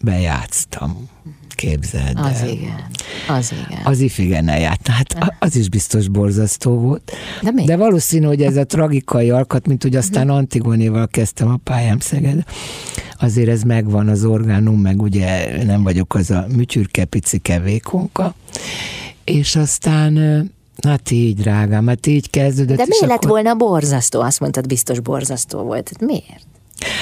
bejátsztam. Képzeld Az el. igen, az igen. Az Ifigeneját. Hát az is biztos borzasztó volt. De, mi? De valószínű, hogy ez a tragikai alkat, mint hogy aztán Antigonéval kezdtem a pályám Szeged, azért ez megvan az orgánum, meg ugye nem vagyok az a műtyürke picike vékonka, és aztán Hát így, drágám, hát így kezdődött. De miért lett akkor... volna borzasztó? Azt mondtad, biztos borzasztó volt. Hát miért?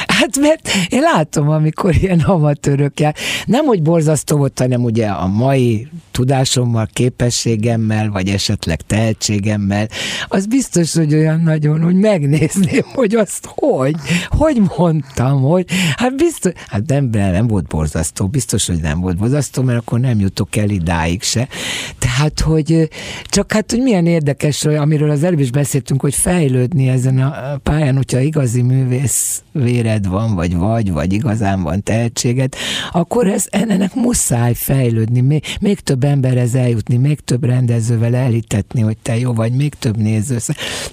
Hát mert én látom, amikor ilyen amatőrök jár. Nem, hogy borzasztó volt, hanem ugye a mai tudásommal, képességemmel, vagy esetleg tehetségemmel, az biztos, hogy olyan nagyon, hogy megnézném, hogy azt hogy, hogy mondtam, hogy, hát biztos, hát nem, nem volt borzasztó, biztos, hogy nem volt borzasztó, mert akkor nem jutok el idáig se. Tehát, hogy csak hát, hogy milyen érdekes, amiről az előbb is beszéltünk, hogy fejlődni ezen a pályán, hogyha igazi művész véred van, vagy vagy, vagy igazán van tehetséged, akkor ez, ennek muszáj fejlődni, még, még több emberhez eljutni, még több rendezővel elhitetni, hogy te jó vagy, még több néző.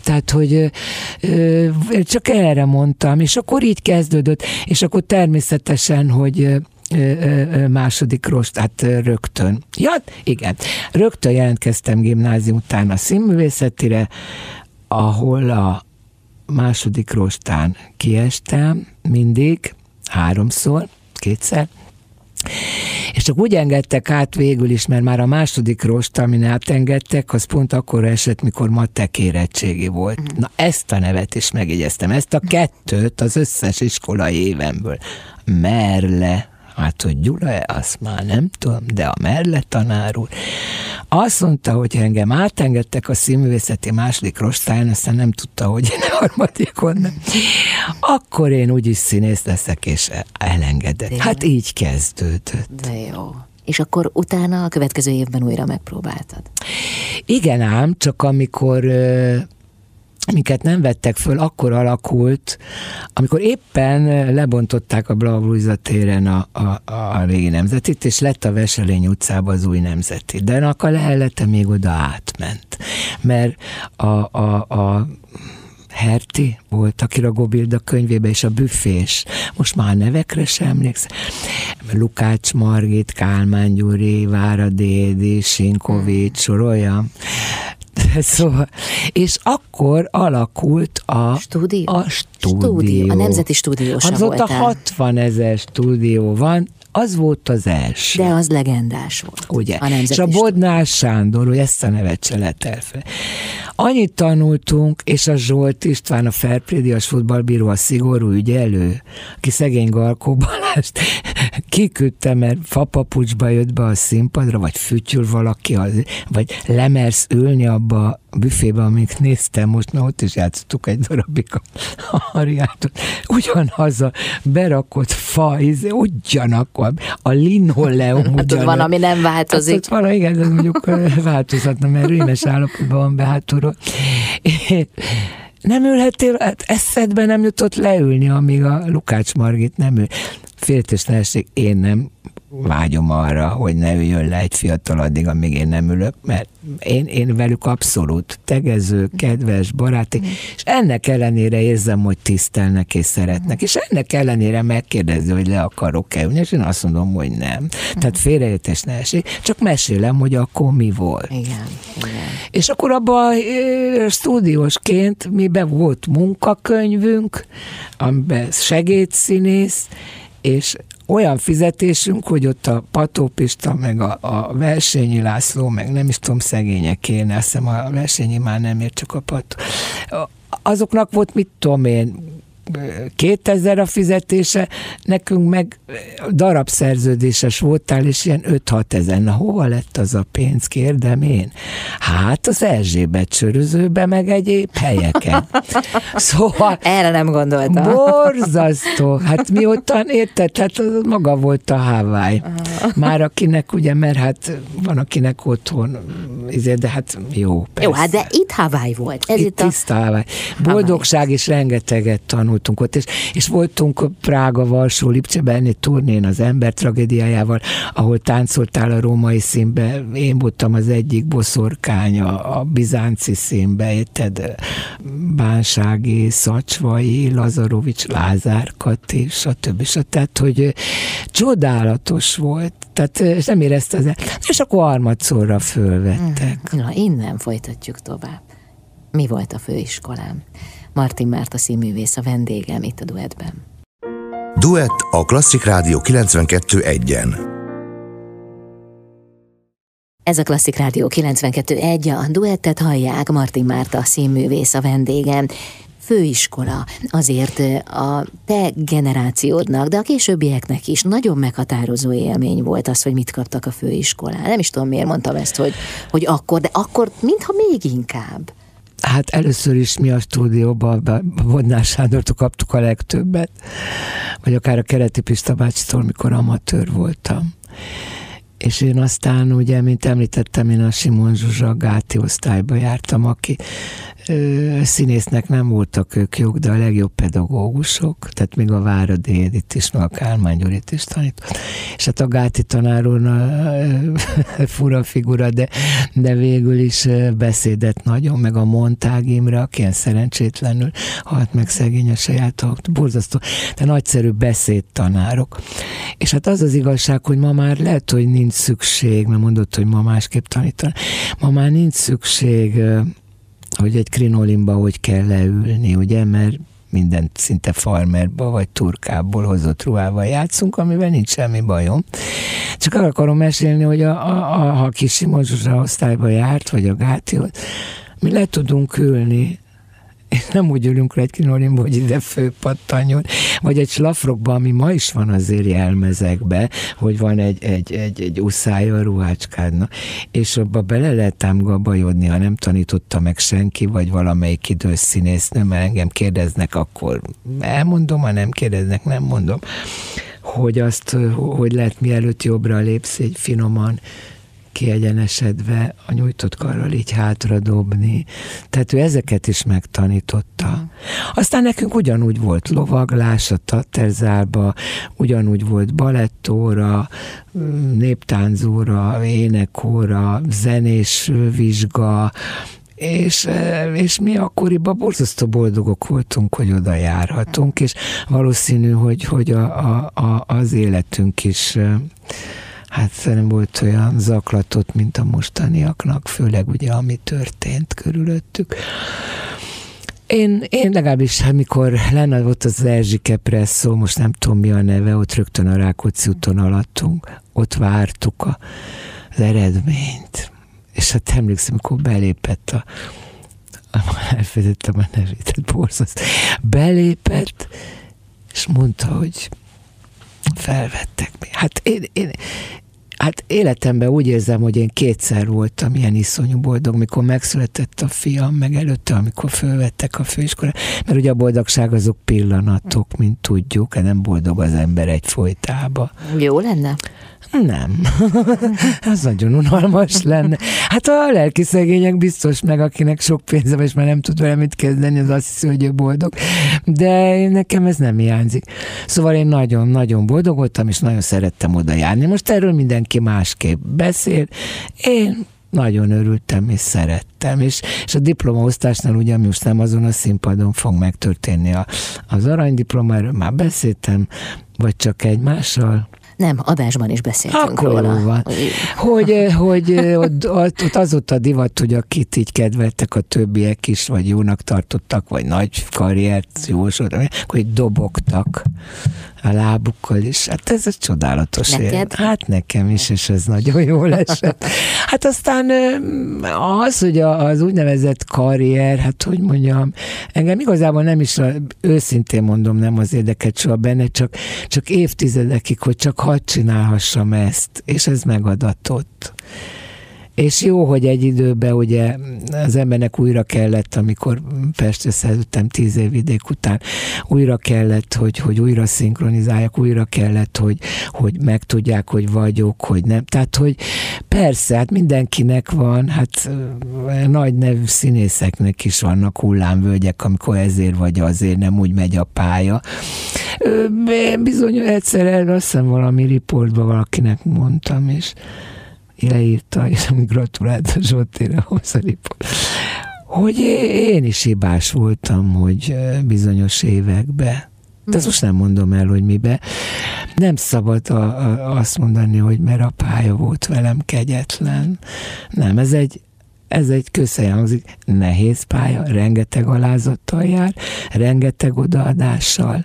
Tehát, hogy ö, csak erre mondtam, és akkor így kezdődött, és akkor természetesen, hogy második rost, tehát rögtön. Ja, igen, rögtön jelentkeztem gimnázium után a színművészetire, ahol a második rostán kiestem, mindig, háromszor, kétszer, és csak úgy engedtek át végül is, mert már a második rost, amin átengedtek, az pont akkor esett, mikor matek érettségi volt. Mm. Na ezt a nevet is megjegyeztem, ezt a kettőt az összes iskolai évemből. Merle Hát, hogy Gyula-e, azt már nem tudom, de a Merle tanár úr azt mondta, hogy engem átengedtek a színművészeti második rostáján, aztán nem tudta, hogy én harmadikon nem. Akkor én úgyis színész leszek, és elengedett. De hát így kezdődött. De jó. És akkor utána a következő évben újra megpróbáltad? Igen ám, csak amikor minket nem vettek föl, akkor alakult, amikor éppen lebontották a Blavluiza téren a, a, a régi nemzetit, és lett a Veselény utcában az új nemzeti. De a lehellete még oda átment. Mert a, a, a Herti volt, akire a Gobilda könyvébe, és a büfés. Most már nevekre sem emlékszem. Lukács Margit, Kálmán Gyuri, Váradédi, Sinkovics, sorolja. Szóval, és akkor alakult a stúdió. A stúdió. stúdió. A Nemzeti Stúdiósa Azóta voltál. 60 ezer stúdió van, az volt az első. De az legendás volt. Ugye? A és a Bodnár Sándor, hogy ezt a nevet se lett elfe. Annyit tanultunk, és a Zsolt István, a Ferprédias futballbíró, a szigorú ügyelő, aki szegény Galkó Balást kiküldte, mert fapapucsba jött be a színpadra, vagy fütyül valaki, vagy lemersz ülni abba a büfébe, amik néztem most, na ott is játszottuk egy darabig a Hariátot. Ugyanaz a berakott fa, izé, ugyanakkor, a linoleum ugyanaz. Hát van, ami nem változik. Hát, van, igen, ez mondjuk változhatna, mert rémes állapotban van behátulról. Nem ülhettél, hát eszedbe nem jutott leülni, amíg a Lukács Margit nem ül. Féltős én nem vágyom arra, hogy ne üljön le egy fiatal addig, amíg én nem ülök, mert én, én velük abszolút tegező, kedves, baráti, és ennek ellenére érzem, hogy tisztelnek és szeretnek, és ennek ellenére megkérdezi, hogy le akarok-e ülni, és én azt mondom, hogy nem. Tehát félreértés ne esik, csak mesélem, hogy akkor mi volt. Igen, igen. És akkor abban stúdiósként be volt munkakönyvünk, amiben segédszínész, és olyan fizetésünk, hogy ott a Patópista, meg a, a Versényi László, meg nem is tudom, szegények kéne, azt hiszem a Versényi már nem ért, csak a Pató. Azoknak volt, mit tudom én, 2000 a fizetése, nekünk meg darabszerződéses voltál, és ilyen 5-6 ezer. Na hova lett az a pénz, kérdem én? Hát az Erzsébet sörözőbe, meg egyéb helyeken. Szóval... Erre nem gondoltam. Borzasztó. Hát mióta érted, hát maga volt a Hawaii. Már akinek ugye, mert hát van akinek otthon, izé, de hát jó, persze. Jó, hát de itt Hawaii volt. Ez itt, itt tiszta a... Hawaii. Boldogság is rengeteget tanul voltunk ott, és, és voltunk Prága, Varsó, Lipcseben egy turnén az ember tragédiájával, ahol táncoltál a római színbe, én voltam az egyik boszorkány a, a bizánci színbe, érted? Bánsági, Szacsvai, Lazarovics, Lázár Kati, stb. stb. Tehát, hogy csodálatos volt, tehát nem érezte az És akkor harmadszorra fölvettek. Na, innen folytatjuk tovább. Mi volt a főiskolám? Martin Márta színművész a vendégem itt a duettben. Duett a Klasszik Rádió 92.1-en. Ez a Klasszik Rádió 92.1, a duettet hallják, Martin Márta színművész a vendégem. főiskola azért a te generációdnak, de a későbbieknek is nagyon meghatározó élmény volt az, hogy mit kaptak a főiskolán. Nem is tudom, miért mondtam ezt, hogy, hogy akkor, de akkor mintha még inkább. Hát először is mi a stúdióban, Vodnás Sándortól kaptuk a legtöbbet, vagy akár a Kereti Pista bácsitól, mikor amatőr voltam. És én aztán, ugye, mint említettem, én a Simon Zsuzsa Gáti osztályba jártam, aki színésznek nem voltak ők jók, de a legjobb pedagógusok, tehát még a Váradi Édit is, meg a Kálmán Gyurit is tanított. És hát a Gáti tanár úr, fura figura, de, de végül is beszédet nagyon, meg a Montág Imre, aki ilyen szerencsétlenül halt meg szegény a saját, borzasztó, de nagyszerű beszédtanárok. És hát az az igazság, hogy ma már lehet, hogy nincs szükség, mert mondott, hogy ma másképp tanítani, ma már nincs szükség hogy egy krinolimba hogy kell leülni, ugye, mert minden szinte farmerba vagy turkából hozott ruhával játszunk, amivel nincs semmi bajom. Csak arra akarom mesélni, hogy a, a, a, ha kis Simon osztályba járt, vagy a Gáti, mi le tudunk ülni és nem úgy ülünk le egy krinolimba, hogy ide főpattanjon, vagy egy slafrokba, ami ma is van azért jelmezekbe, hogy van egy, egy, egy, egy uszája a ruhácskádnak, és abba bele lehet ám gabajodni, ha nem tanította meg senki, vagy valamelyik idős mert engem kérdeznek, akkor elmondom, ha nem kérdeznek, nem mondom, hogy azt, hogy lehet mielőtt jobbra lépsz, egy finoman kiegyenesedve, a nyújtott karral így hátra dobni. Tehát ő ezeket is megtanította. Aztán nekünk ugyanúgy volt lovaglás a Tatterzálba, ugyanúgy volt balettóra, néptáncóra, énekóra, zenés vizsga, és, és mi akkoriban borzasztó boldogok voltunk, hogy oda járhatunk, és valószínű, hogy, hogy a, a, a, az életünk is hát nem volt olyan zaklatott, mint a mostaniaknak, főleg ugye ami történt körülöttük. Én, én legalábbis, amikor lenne volt az Erzsike Presszó, most nem tudom mi a neve, ott rögtön a Rákóczi úton alattunk, ott vártuk a, az eredményt. És hát emlékszem, amikor belépett a, elfelejtettem a nevét, borzaszt. Belépett, és mondta, hogy felvettek. Hát én, én, Hát életemben úgy érzem, hogy én kétszer voltam ilyen iszonyú boldog, mikor megszületett a fiam, meg előtte, amikor fölvettek a főiskolára, mert ugye a boldogság azok pillanatok, mint tudjuk, nem boldog az ember egy folytába. Jó lenne? Nem. Ez nagyon unalmas lenne. Hát a lelki szegények biztos meg, akinek sok pénze van, és már nem tud vele mit kezdeni, az azt hiszi, hogy ő boldog. De nekem ez nem hiányzik. Szóval én nagyon-nagyon boldog voltam, és nagyon szerettem oda járni. Most erről mindenki másképp beszél. Én nagyon örültem és szerettem, és, és a diplomaosztásnál ugye most nem azon a színpadon fog megtörténni a, az aranydiplomáról, már beszéltem, vagy csak egymással, nem, adásban is beszéltünk Akkor róla. Van. Hogy, eh, hogy eh, ott, ott, ott az ott a divat, hogy akit így kedveltek a többiek is, vagy jónak tartottak, vagy nagy karriert jósoltak, akkor így dobogtak a lábukkal is. Hát ez egy csodálatos Neked? Élet. Hát nekem is, és ez nagyon jól esett. Hát aztán az, hogy az úgynevezett karrier, hát hogy mondjam, engem igazából nem is, őszintén mondom, nem az érdeket soha benne, csak, csak évtizedekig, hogy csak hadd csinálhassam ezt, és ez megadatott. És jó, hogy egy időben ugye az embernek újra kellett, amikor Pestre szerződtem tíz év vidék után, újra kellett, hogy, hogy újra szinkronizáljak, újra kellett, hogy, hogy megtudják, hogy vagyok, hogy nem. Tehát, hogy persze, hát mindenkinek van, hát nagy nevű színészeknek is vannak hullámvölgyek, amikor ezért vagy azért nem úgy megy a pálya. Bizony egyszer azt hiszem valami riportban valakinek mondtam, és leírta, és ami gratulált a Zsoltére Hosszaripot, hogy én is hibás voltam, hogy bizonyos években de ezt most nem mondom el, hogy mibe. Nem szabad a, a, azt mondani, hogy mert a pálya volt velem kegyetlen. Nem, ez egy, ez egy közhelyhangzik, nehéz pálya, rengeteg alázattal jár, rengeteg odaadással,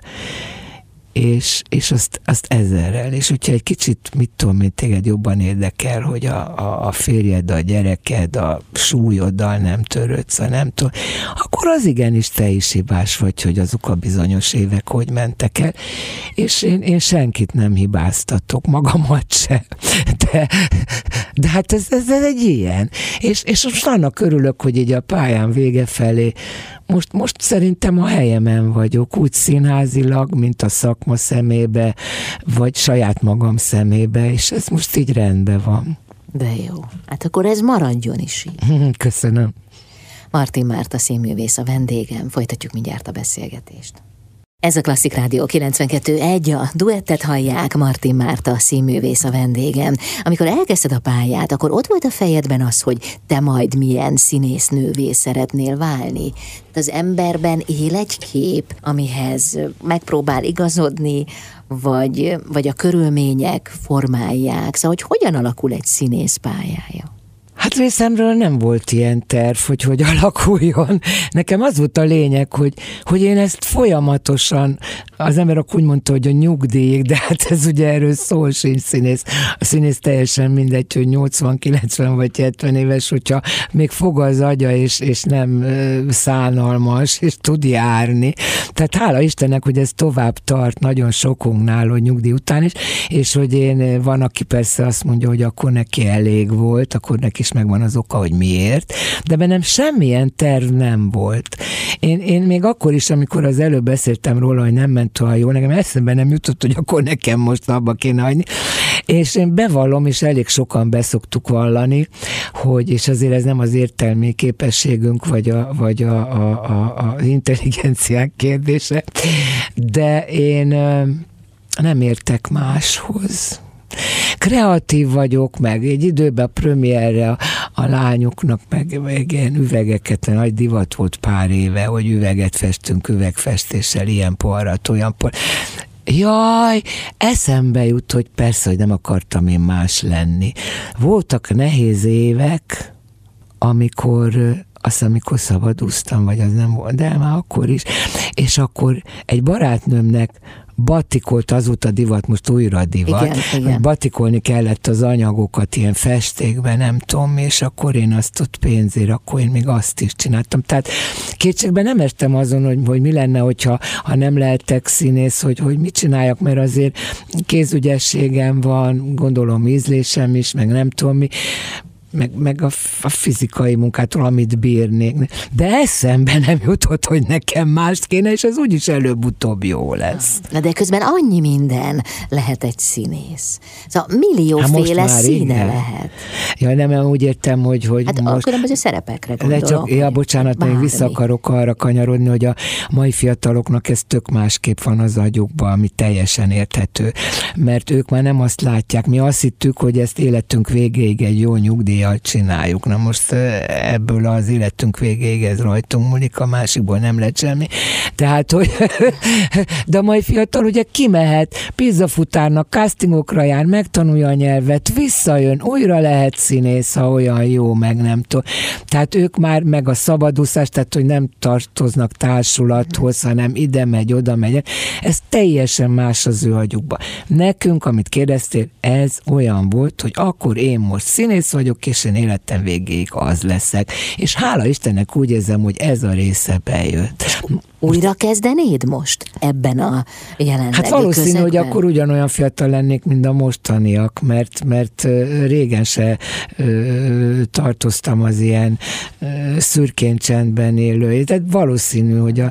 és, és azt, azt ezerrel. És hogyha egy kicsit, mit tudom én, téged jobban érdekel, hogy a, a, a férjed, a gyereked, a súlyoddal nem törődsz, a nem tudom, akkor az igenis te is hibás vagy, hogy azok a bizonyos évek hogy mentek el. És én, én senkit nem hibáztatok, magamat se. De, de hát ez, ez, ez egy ilyen. És, és most annak örülök, hogy így a pályán vége felé most, most szerintem a helyemen vagyok, úgy színházilag, mint a szakma szemébe, vagy saját magam szemébe, és ez most így rendben van. De jó. Hát akkor ez maradjon is így. Köszönöm. Martin Márta színművész a vendégem. Folytatjuk mindjárt a beszélgetést. Ez a Klasszik Rádió 92.1, a duettet hallják, Martin Márta, színművész a vendégem. Amikor elkezdted a pályát, akkor ott volt a fejedben az, hogy te majd milyen színésznővé szeretnél válni. Az emberben él egy kép, amihez megpróbál igazodni, vagy, vagy a körülmények formálják. Szóval, hogy hogyan alakul egy színész pályája? Hát részemről nem volt ilyen terv, hogy hogy alakuljon. Nekem az volt a lényeg, hogy, hogy én ezt folyamatosan, az ember akkor úgy mondta, hogy a nyugdíjig, de hát ez ugye erről szól sincs színész. A színész teljesen mindegy, hogy 80, 90 vagy 70 éves, hogyha még fog az agya, és, és nem szánalmas, és tud járni. Tehát hála Istennek, hogy ez tovább tart nagyon sokunknál, hogy nyugdíj után is, és hogy én, van, aki persze azt mondja, hogy akkor neki elég volt, akkor neki megvan az oka, hogy miért, de bennem semmilyen terv nem volt. Én, én még akkor is, amikor az előbb beszéltem róla, hogy nem ment olyan jó, nekem eszembe nem jutott, hogy akkor nekem most abba kéne hagyni. És én bevallom, és elég sokan beszoktuk vallani, hogy, és azért ez nem az értelmi képességünk, vagy a, vagy a, a, a, a intelligenciák kérdése, de én nem értek máshoz kreatív vagyok, meg egy időben a premierre a, a lányoknak meg, meg ilyen üvegeket, nagy divat volt pár éve, hogy üveget festünk üvegfestéssel, ilyen poharat, olyan por. Jaj, eszembe jut, hogy persze, hogy nem akartam én más lenni. Voltak nehéz évek, amikor azt amikor szabadúztam, vagy az nem volt, de már akkor is. És akkor egy barátnőmnek batikolt azóta divat, most újra divat, igen, igen. batikolni kellett az anyagokat ilyen festékben, nem tudom, és akkor én azt ott pénzért, akkor én még azt is csináltam. Tehát kétségben nem estem azon, hogy, hogy mi lenne, hogyha ha nem lehetek színész, hogy, hogy mit csináljak, mert azért kézügyességem van, gondolom ízlésem is, meg nem tudom mi, meg, meg a, a fizikai munkától, amit bírnék. De eszembe nem jutott, hogy nekem mást kéne, és ez úgyis előbb-utóbb jó lesz. Na de közben annyi minden lehet egy színész. Szóval millióféle hát színe igen. lehet. Ja, nem, úgy értem, hogy, hogy hát most... a különböző szerepekre gondolok. Csak, ja, bocsánat, még vissza akarok arra kanyarodni, hogy a mai fiataloknak ez tök másképp van az agyukban, ami teljesen érthető. Mert ők már nem azt látják. Mi azt hittük, hogy ezt életünk végéig egy jó nyugdíj nyugdíjjal csináljuk. Na most ebből az életünk végéig ez rajtunk múlik, a másikból nem lett semmi. Tehát, hogy de a mai fiatal ugye kimehet, pizzafutárnak, castingokra jár, megtanulja a nyelvet, visszajön, újra lehet színész, ha olyan jó, meg nem tudom. Tehát ők már meg a szabadúszás, tehát hogy nem tartoznak társulathoz, hanem ide megy, oda megy. Ez teljesen más az ő agyukban. Nekünk, amit kérdeztél, ez olyan volt, hogy akkor én most színész vagyok, én életem végéig az leszek. És hála Istennek úgy érzem, hogy ez a része bejött. Újra kezdenéd most ebben a jelenlegi Hát valószínű, közegben? hogy akkor ugyanolyan fiatal lennék, mint a mostaniak, mert, mert régen se ö, tartoztam az ilyen ö, szürkén csendben élő. Tehát valószínű, hogy a,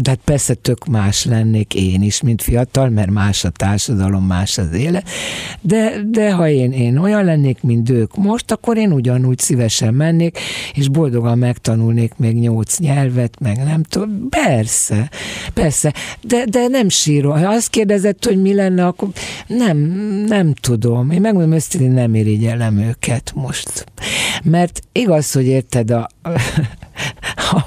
de hát persze tök más lennék én is, mint fiatal, mert más a társadalom, más az élet. De, de ha én, én olyan lennék, mint ők most, akkor én ugyanúgy szívesen mennék, és boldogan megtanulnék még nyolc nyelvet, meg nem tudom, be Persze, persze, de, de nem síró. Ha azt kérdezett, hogy mi lenne, akkor nem, nem tudom. Én megmondom őszintén, nem irigyelem őket most. Mert igaz, hogy érted, a, a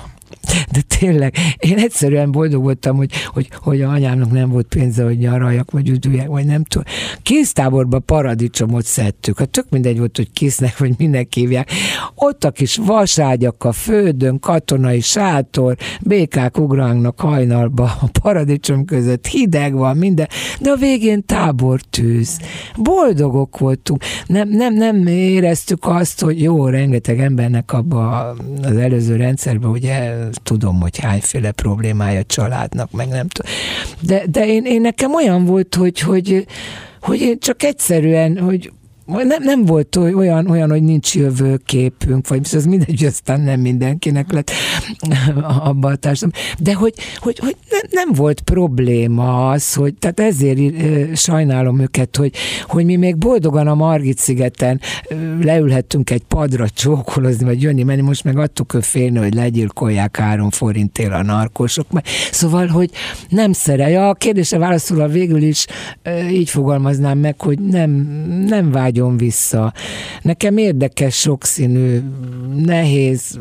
de tényleg, én egyszerűen boldog voltam, hogy, hogy, hogy a anyámnak nem volt pénze, hogy nyaraljak, vagy üdüljek, vagy nem tudom. Késztáborba paradicsomot szedtük. Hát tök mindegy volt, hogy késznek, vagy minek hívják. Ott a kis vaságyak a földön, katonai sátor, békák ugrálnak hajnalba a paradicsom között, hideg van, minden, de a végén tábortűz. Boldogok voltunk. Nem, nem, nem éreztük azt, hogy jó, rengeteg embernek abba az előző rendszerben, ugye tudom, hogy hányféle problémája családnak, meg nem tudom. De, de én, én nekem olyan volt, hogy, hogy, hogy én csak egyszerűen, hogy nem, nem volt olyan, olyan, hogy nincs jövőképünk, vagy az mindegy, aztán nem mindenkinek lett abban a társadalom. De hogy, hogy, hogy nem, nem volt probléma az, hogy, tehát ezért sajnálom őket, hogy, hogy mi még boldogan a Margit szigeten leülhettünk egy padra csókolozni, vagy jönni, menni, most meg adtuk ő félni, hogy legyilkolják három forintért a narkosok. Szóval, hogy nem szere. A kérdése válaszol a végül is így fogalmaznám meg, hogy nem, nem vágy vágyon vissza. Nekem érdekes, sokszínű, nehéz,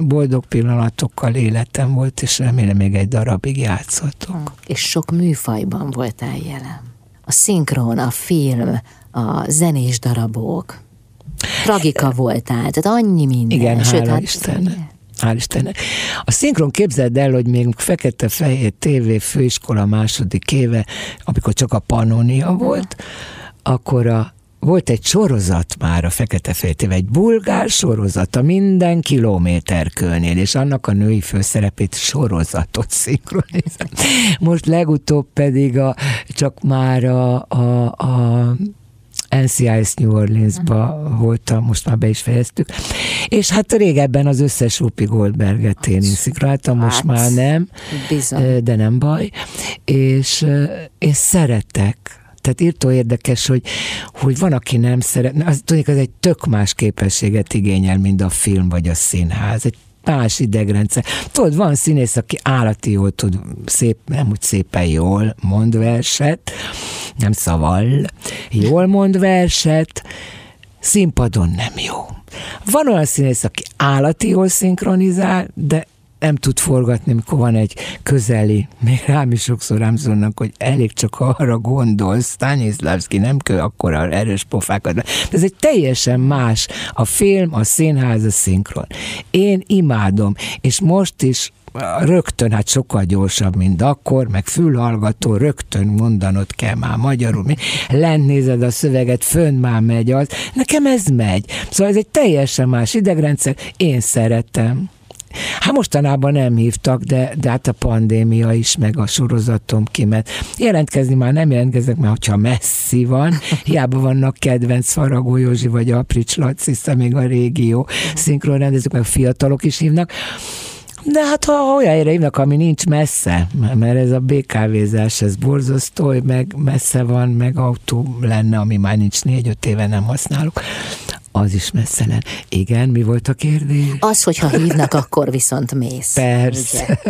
boldog pillanatokkal életem volt, és remélem még egy darabig játszottok. És sok műfajban voltál jelen. A szinkron, a film, a zenés darabok. Tragika voltál, tehát annyi minden. Igen, Sőt, hála hát, Istennek. Hál' Istennek. A szinkron képzeld el, hogy még fekete-fehér TV főiskola második éve, amikor csak a Pannonia volt, akkor a volt egy sorozat már a Fekete Féltéve, egy bulgár sorozat a minden kilométerkőnél, és annak a női főszerepét sorozatot szinkronizál. Most legutóbb pedig a, csak már a, a, a NCIS New Orleans-ba uh-huh. voltam, most már be is fejeztük. És hát régebben az összes Rupi Goldberget én szinkronáltam, most hát, már nem, bizony. de nem baj. És én szeretek tehát írtó érdekes, hogy, hogy van, aki nem szeret, az, tudjuk, az egy tök más képességet igényel, mint a film vagy a színház. Egy más idegrendszer. Tudod, van színész, aki állati jól tud, szép, nem úgy szépen jól mond verset, nem szaval, jól mond verset, színpadon nem jó. Van olyan színész, aki állati jól szinkronizál, de nem tud forgatni, amikor van egy közeli, még rám is sokszor rám szólnak, hogy elég csak arra gondolsz, Stanislavski nem kell akkor a erős pofákat. De ez egy teljesen más a film, a színház, a szinkron. Én imádom, és most is rögtön, hát sokkal gyorsabb, mint akkor, meg fülhallgató, rögtön mondanod kell már magyarul. Mi? Lent nézed a szöveget, fönn már megy az. Nekem ez megy. Szóval ez egy teljesen más idegrendszer. Én szeretem. Hát mostanában nem hívtak, de, de hát a pandémia is, meg a sorozatom mert Jelentkezni már nem jelentkezek, mert hogyha messzi van, hiába vannak kedvenc Faragó Józsi vagy Aprics Laci, még a régió szinkronrendezők, meg a fiatalok is hívnak. De hát ha olyan helyre hívnak, ami nincs messze, mert ez a BKV-zás, ez borzasztó, meg messze van, meg autó lenne, ami már nincs négy-öt éve nem használok, az is messzelen. Igen, mi volt a kérdés? Az, hogyha hívnak, akkor viszont mész. Persze.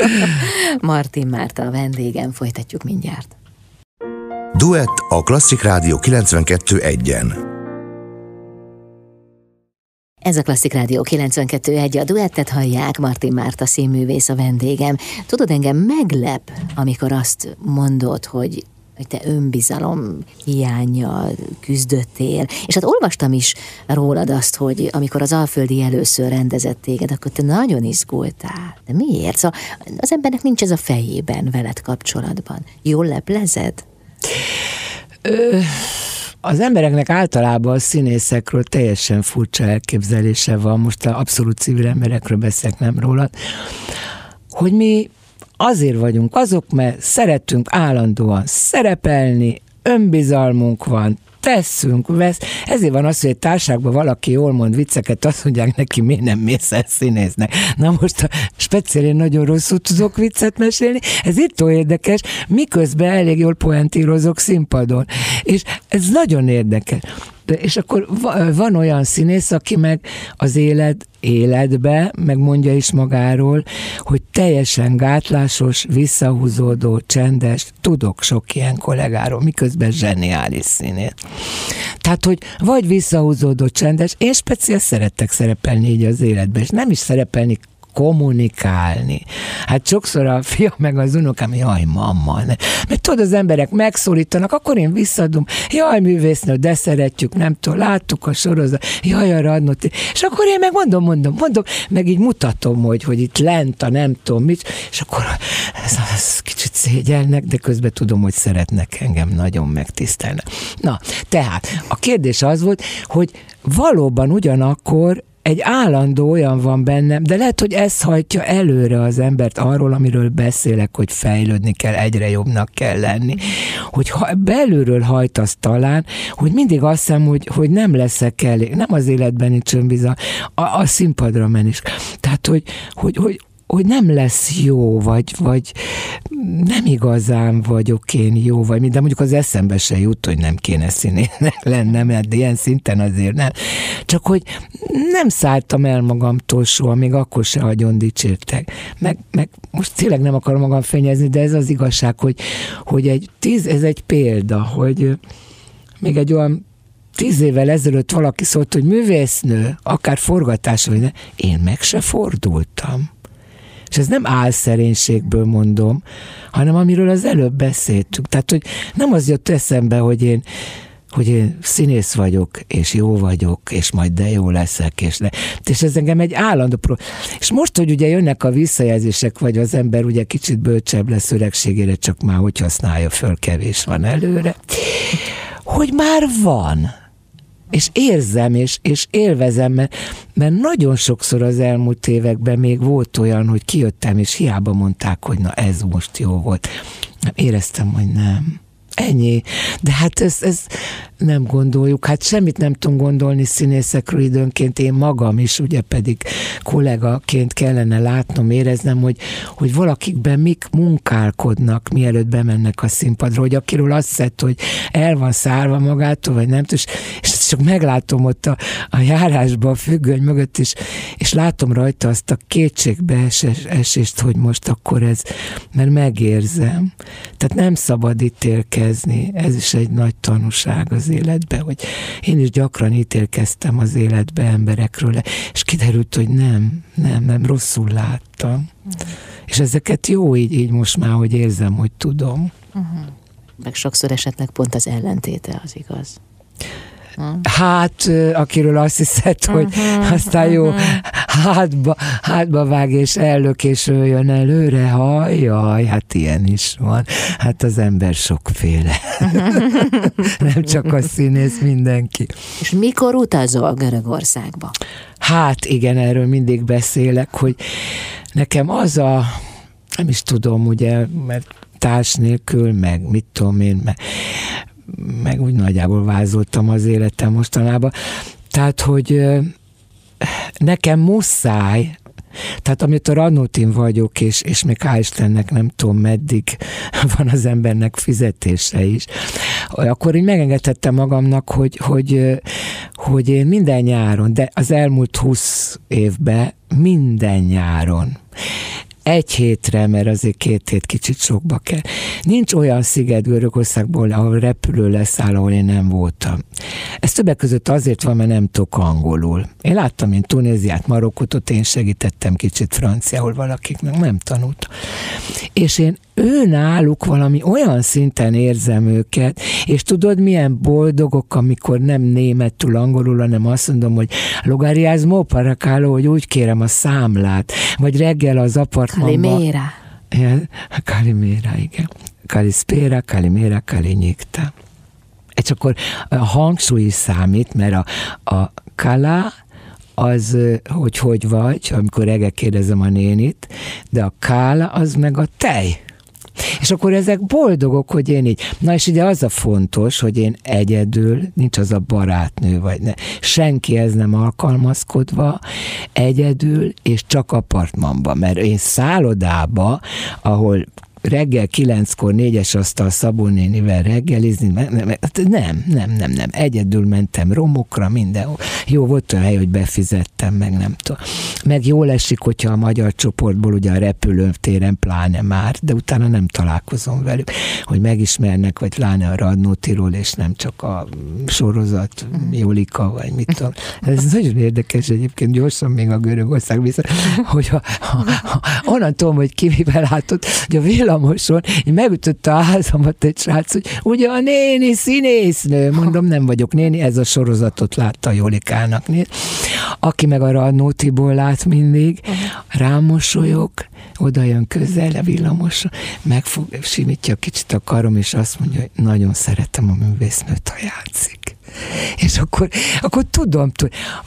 Martin Márta a vendégem, folytatjuk mindjárt. Duett a Klasszik Rádió 92.1-en. Ez a Klasszik Rádió 92.1, a duettet hallják, Martin Márta színművész a vendégem. Tudod, engem meglep, amikor azt mondod, hogy hogy te önbizalom hiánya küzdöttél. És hát olvastam is rólad azt, hogy amikor az Alföldi először rendezett téged, akkor te nagyon izgultál. De miért? Szóval az embernek nincs ez a fejében veled kapcsolatban. Jól leplezed? Az embereknek általában a színészekről teljesen furcsa elképzelése van, most abszolút civil emberekről beszélek, nem rólad, hogy mi azért vagyunk azok, mert szeretünk állandóan szerepelni, önbizalmunk van, tesszünk, vesz. Ezért van az, hogy egy társágban valaki jól mond vicceket, azt mondják neki, miért nem mész el színésznek. Na most a speciál nagyon rosszul tudok viccet mesélni, ez itt érdekes, miközben elég jól poentírozok színpadon. És ez nagyon érdekes. De, és akkor van olyan színész, aki meg az élet életbe, meg mondja is magáról, hogy teljesen gátlásos, visszahúzódó, csendes, tudok sok ilyen kollégáról, miközben zseniális színész. Tehát, hogy vagy visszahúzódó, csendes, én speciál szerettek szerepelni így az életben, és nem is szerepelni kommunikálni. Hát sokszor a fia meg az unokám, jaj, mamma, ne. mert tudod, az emberek megszólítanak, akkor én visszadom, jaj, művésznő, de szeretjük, nem tudom, láttuk a sorozat, jaj, a radnot, és akkor én meg mondom, mondom, mondom, meg így mutatom, hogy, hogy itt lent a nem tudom mit, és akkor ez, ez kicsit szégyelnek, de közben tudom, hogy szeretnek engem, nagyon megtisztelnek. Na, tehát a kérdés az volt, hogy valóban ugyanakkor egy állandó olyan van bennem, de lehet, hogy ez hajtja előre az embert arról, amiről beszélek, hogy fejlődni kell, egyre jobbnak kell lenni. Hogy ha belülről hajtasz talán, hogy mindig azt hiszem, hogy, hogy nem leszek elég, nem az életben nincs önbizalom, a, a színpadra men is. Tehát, hogy, hogy, hogy hogy nem lesz jó, vagy, vagy nem igazán vagyok én jó, vagy de mondjuk az eszembe se jut, hogy nem kéne színének lennem, mert ilyen szinten azért nem. Csak hogy nem szálltam el magamtól soha, még akkor se agyon dicsértek. Meg, meg most tényleg nem akarom magam fényezni, de ez az igazság, hogy, hogy egy tíz, ez egy példa, hogy még egy olyan tíz évvel ezelőtt valaki szólt, hogy művésznő, akár forgatás, vagy ne, én meg se fordultam. És ez nem álszerénységből mondom, hanem amiről az előbb beszéltünk. Tehát, hogy nem az jött eszembe, hogy én hogy én színész vagyok, és jó vagyok, és majd de jó leszek, és, de, és ez engem egy állandó pro. És most, hogy ugye jönnek a visszajelzések, vagy az ember ugye kicsit bölcsebb lesz öregségére, csak már hogy használja föl, kevés van előre, hogy már van és érzem, és, és élvezem, mert, mert nagyon sokszor az elmúlt években még volt olyan, hogy kijöttem, és hiába mondták, hogy na ez most jó volt. Éreztem, hogy nem. Ennyi. De hát ez, ez nem gondoljuk. Hát semmit nem tudunk gondolni színészekről időnként. Én magam is, ugye pedig kollégaként kellene látnom, éreznem, hogy, hogy valakikben mik munkálkodnak, mielőtt bemennek a színpadra, hogy akiről azt szett, hogy el van szárva magától, vagy nem tudom, és, és csak meglátom ott a, a járásban, a függöny mögött is, és látom rajta azt a kétségbe esést, hogy most akkor ez, mert megérzem. Tehát nem szabad ítélkezni, ez is egy nagy tanúság az életbe, hogy én is gyakran ítélkeztem az életbe emberekről, és kiderült, hogy nem, nem, nem, rosszul láttam. Uh-huh. És ezeket jó így, így most már, hogy érzem, hogy tudom. Uh-huh. Meg sokszor esetleg pont az ellentéte az igaz. Hát, akiről azt hiszed, hogy uh-huh, aztán jó, uh-huh. hátba, hátba vág és ellök és jön előre, ha jaj, hát ilyen is van. Hát az ember sokféle. Nem csak a színész, mindenki. És mikor utazol Görögországba? Hát igen, erről mindig beszélek, hogy nekem az a, nem is tudom, ugye, mert társ nélkül, meg mit tudom én, meg meg úgy nagyjából vázoltam az életem mostanában. Tehát, hogy nekem muszáj, tehát amikor Ranótin vagyok, és, és még hál' Istennek nem tudom meddig van az embernek fizetése is, akkor így megengedhettem magamnak, hogy, hogy, hogy én minden nyáron, de az elmúlt húsz évben minden nyáron egy hétre, mert azért két hét kicsit sokba kell. Nincs olyan sziget Görögországból, ahol repülő leszáll, ahol én nem voltam. Ez többek között azért van, mert nem tudok angolul. Én láttam én Tunéziát, Marokkot, ott én segítettem kicsit franciául valakiknek, nem tanultam. És én ő náluk valami olyan szinten érzem őket, és tudod, milyen boldogok, amikor nem németül, angolul, hanem azt mondom, hogy logariázmó parakáló, hogy úgy kérem a számlát, vagy reggel az apartmanban. Kalimera. Ja, Kalimera, igen. Kalispera, Kalimera, Kalinyikta. És akkor a hangsúly is számít, mert a, a kala, az, hogy hogy vagy, amikor reggel kérdezem a nénit, de a kála az meg a tej. És akkor ezek boldogok, hogy én így. Na és ide az a fontos, hogy én egyedül, nincs az a barátnő, vagy ne, senki ez nem alkalmazkodva, egyedül, és csak apartmanba, mert én szállodába, ahol reggel kilenckor négyes asztal Szabó nénivel reggelizni, hát nem, nem, nem, nem. Egyedül mentem romokra, mindenhol. Jó volt a hely, hogy befizettem, meg nem tudom. Meg jól esik, hogyha a magyar csoportból ugye a repülőtéren pláne már, de utána nem találkozom velük, hogy megismernek, vagy pláne a Radnótiról, és nem csak a sorozat Jolika, vagy mit tudom. Ez nagyon érdekes egyébként, gyorsan még a Görögország vissza, hogy ha, ha, ha, onnan tudom, hogy ki mivel látott, hogy a villamoson én megütötte a házamat egy srác, hogy ugye a néni színésznő, mondom, nem vagyok néni, ez a sorozatot látta Jolikának. Néz. Aki meg a Radnótiból lát mindig, rám mosolyog, oda jön közel a villamosra, megfog, simítja kicsit a karom, és azt mondja, hogy nagyon szeretem a művésznőt, ha játszik. És akkor, akkor tudom,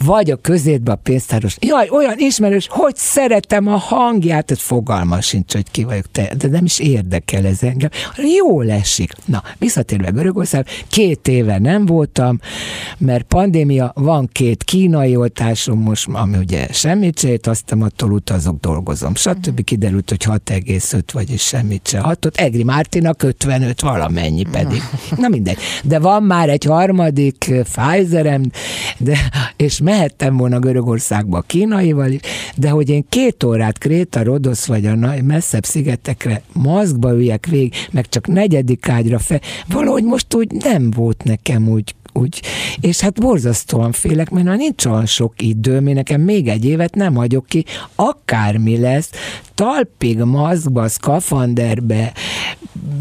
vagy a közétbe a pénztáros, jaj, olyan ismerős, hogy szeretem a hangját, ez fogalma sincs, hogy ki vagyok te, de nem is érdekel ez engem. Jó esik. Na, visszatérve Görögország, két éve nem voltam, mert pandémia, van két kínai oltásom most, ami ugye semmit se aztán attól utazok, dolgozom, stb. Kiderült, hogy 6,5, vagyis semmit se hatott. Egri Mártinak 55, valamennyi pedig. Na mindegy. De van már egy harmadik, másik Pfizerem, de, és mehettem volna Görögországba a kínaival is, de hogy én két órát Kréta, Rodosz vagy a messzebb szigetekre maszkba üljek végig, meg csak negyedik ágyra fel, valahogy most úgy nem volt nekem úgy úgy, és hát borzasztóan félek, mert már nincs olyan sok időm, én nekem még egy évet nem hagyok ki, akármi lesz, talpig maszkba, szkafanderbe,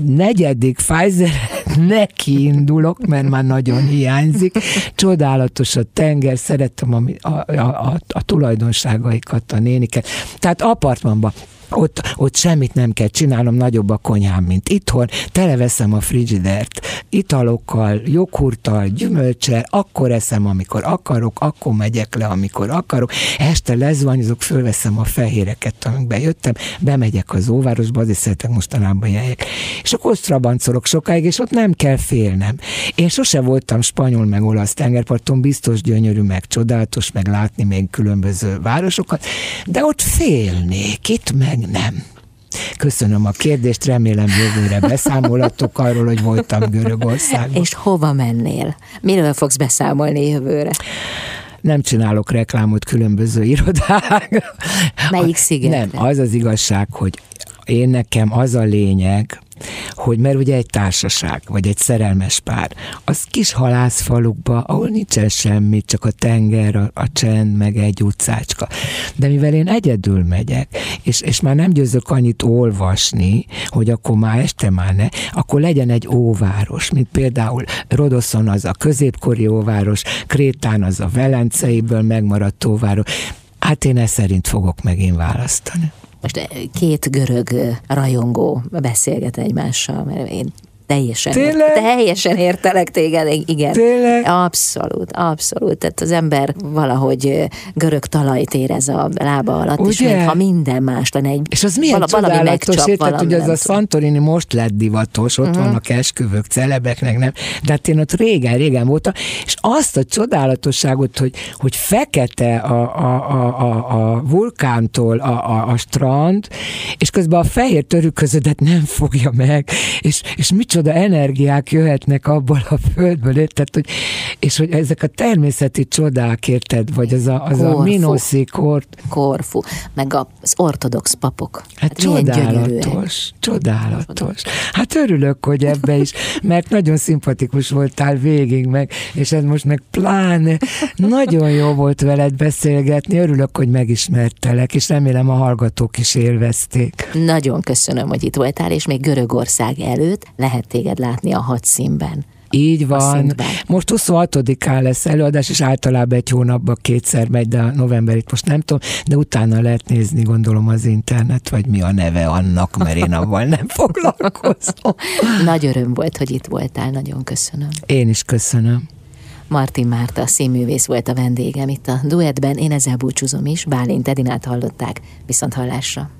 negyedik Pfizer neki indulok, mert már nagyon hiányzik. Csodálatos a tenger, szeretem a, a, a, a tulajdonságaikat, a néniket. Tehát apartmanban ott, ott semmit nem kell csinálnom, nagyobb a konyhám, mint itthon, televeszem a frigidert italokkal, joghurttal, gyümölcsel, akkor eszem, amikor akarok, akkor megyek le, amikor akarok, este lezuhanyozok, fölveszem a fehéreket, amikbe jöttem, bemegyek az óvárosba, azért szeretek mostanában jegyek, és akkor osztrabancolok sokáig, és ott nem kell félnem. Én sose voltam spanyol meg olasz tengerparton, biztos gyönyörű, meg csodálatos, meg látni még különböző városokat, de ott félnék, itt meg nem. Köszönöm a kérdést, remélem jövőre beszámolatok arról, hogy voltam Görögországban. És hova mennél? Miről fogsz beszámolni jövőre? Nem csinálok reklámot különböző irodák. Melyik sziget? Nem, az az igazság, hogy én nekem az a lényeg, hogy mert ugye egy társaság, vagy egy szerelmes pár, az kis halászfalukba, ahol nincsen semmi, csak a tenger, a, a csend, meg egy utcácska. De mivel én egyedül megyek, és, és már nem győzök annyit olvasni, hogy akkor már este már ne, akkor legyen egy óváros, mint például Rodoszon az a középkori óváros, Krétán az a Velenceiből megmaradt óváros. Hát én ezt szerint fogok megint választani most eh, két görög eh, rajongó beszélget egymással, mert én teljesen, Tényleg? teljesen értelek téged, igen. Tényleg? Abszolút, abszolút. Tehát az ember valahogy görög talajt érez a lába alatt, Ugye? és mintha minden más lenne. Egy, és az milyen vala, csodálatos, érted, hogy az a Santorini most lett divatos, ott uh-huh. vannak esküvők, celebeknek, nem? De hát én ott régen, régen voltam, és azt a csodálatosságot, hogy, hogy fekete a, a, a, a, a vulkántól a, a, a strand, és közben a fehér törüközödet nem fogja meg, és, és mit micsoda energiák jöhetnek abból a földből, érted, hogy, és hogy ezek a természeti csodák, érted, vagy az a, az a minoszi kort. Korfu, meg az ortodox papok. Hát, hát csodálatos, csodálatos. Hát örülök, hogy ebbe is, mert nagyon szimpatikus voltál végig meg, és ez most meg pláne nagyon jó volt veled beszélgetni, örülök, hogy megismertelek, és remélem a hallgatók is élvezték. Nagyon köszönöm, hogy itt voltál, és még Görögország előtt lehet téged látni a hat színben. Így van. Most 26-án lesz előadás, és általában egy hónapban kétszer megy, de a novemberit most nem tudom, de utána lehet nézni, gondolom az internet, vagy mi a neve annak, mert én avval nem foglalkozom. Nagy öröm volt, hogy itt voltál, nagyon köszönöm. Én is köszönöm. Martin Márta színművész volt a vendégem itt a duettben, én ezzel búcsúzom is, Bálint Edinát hallották, viszont hallásra.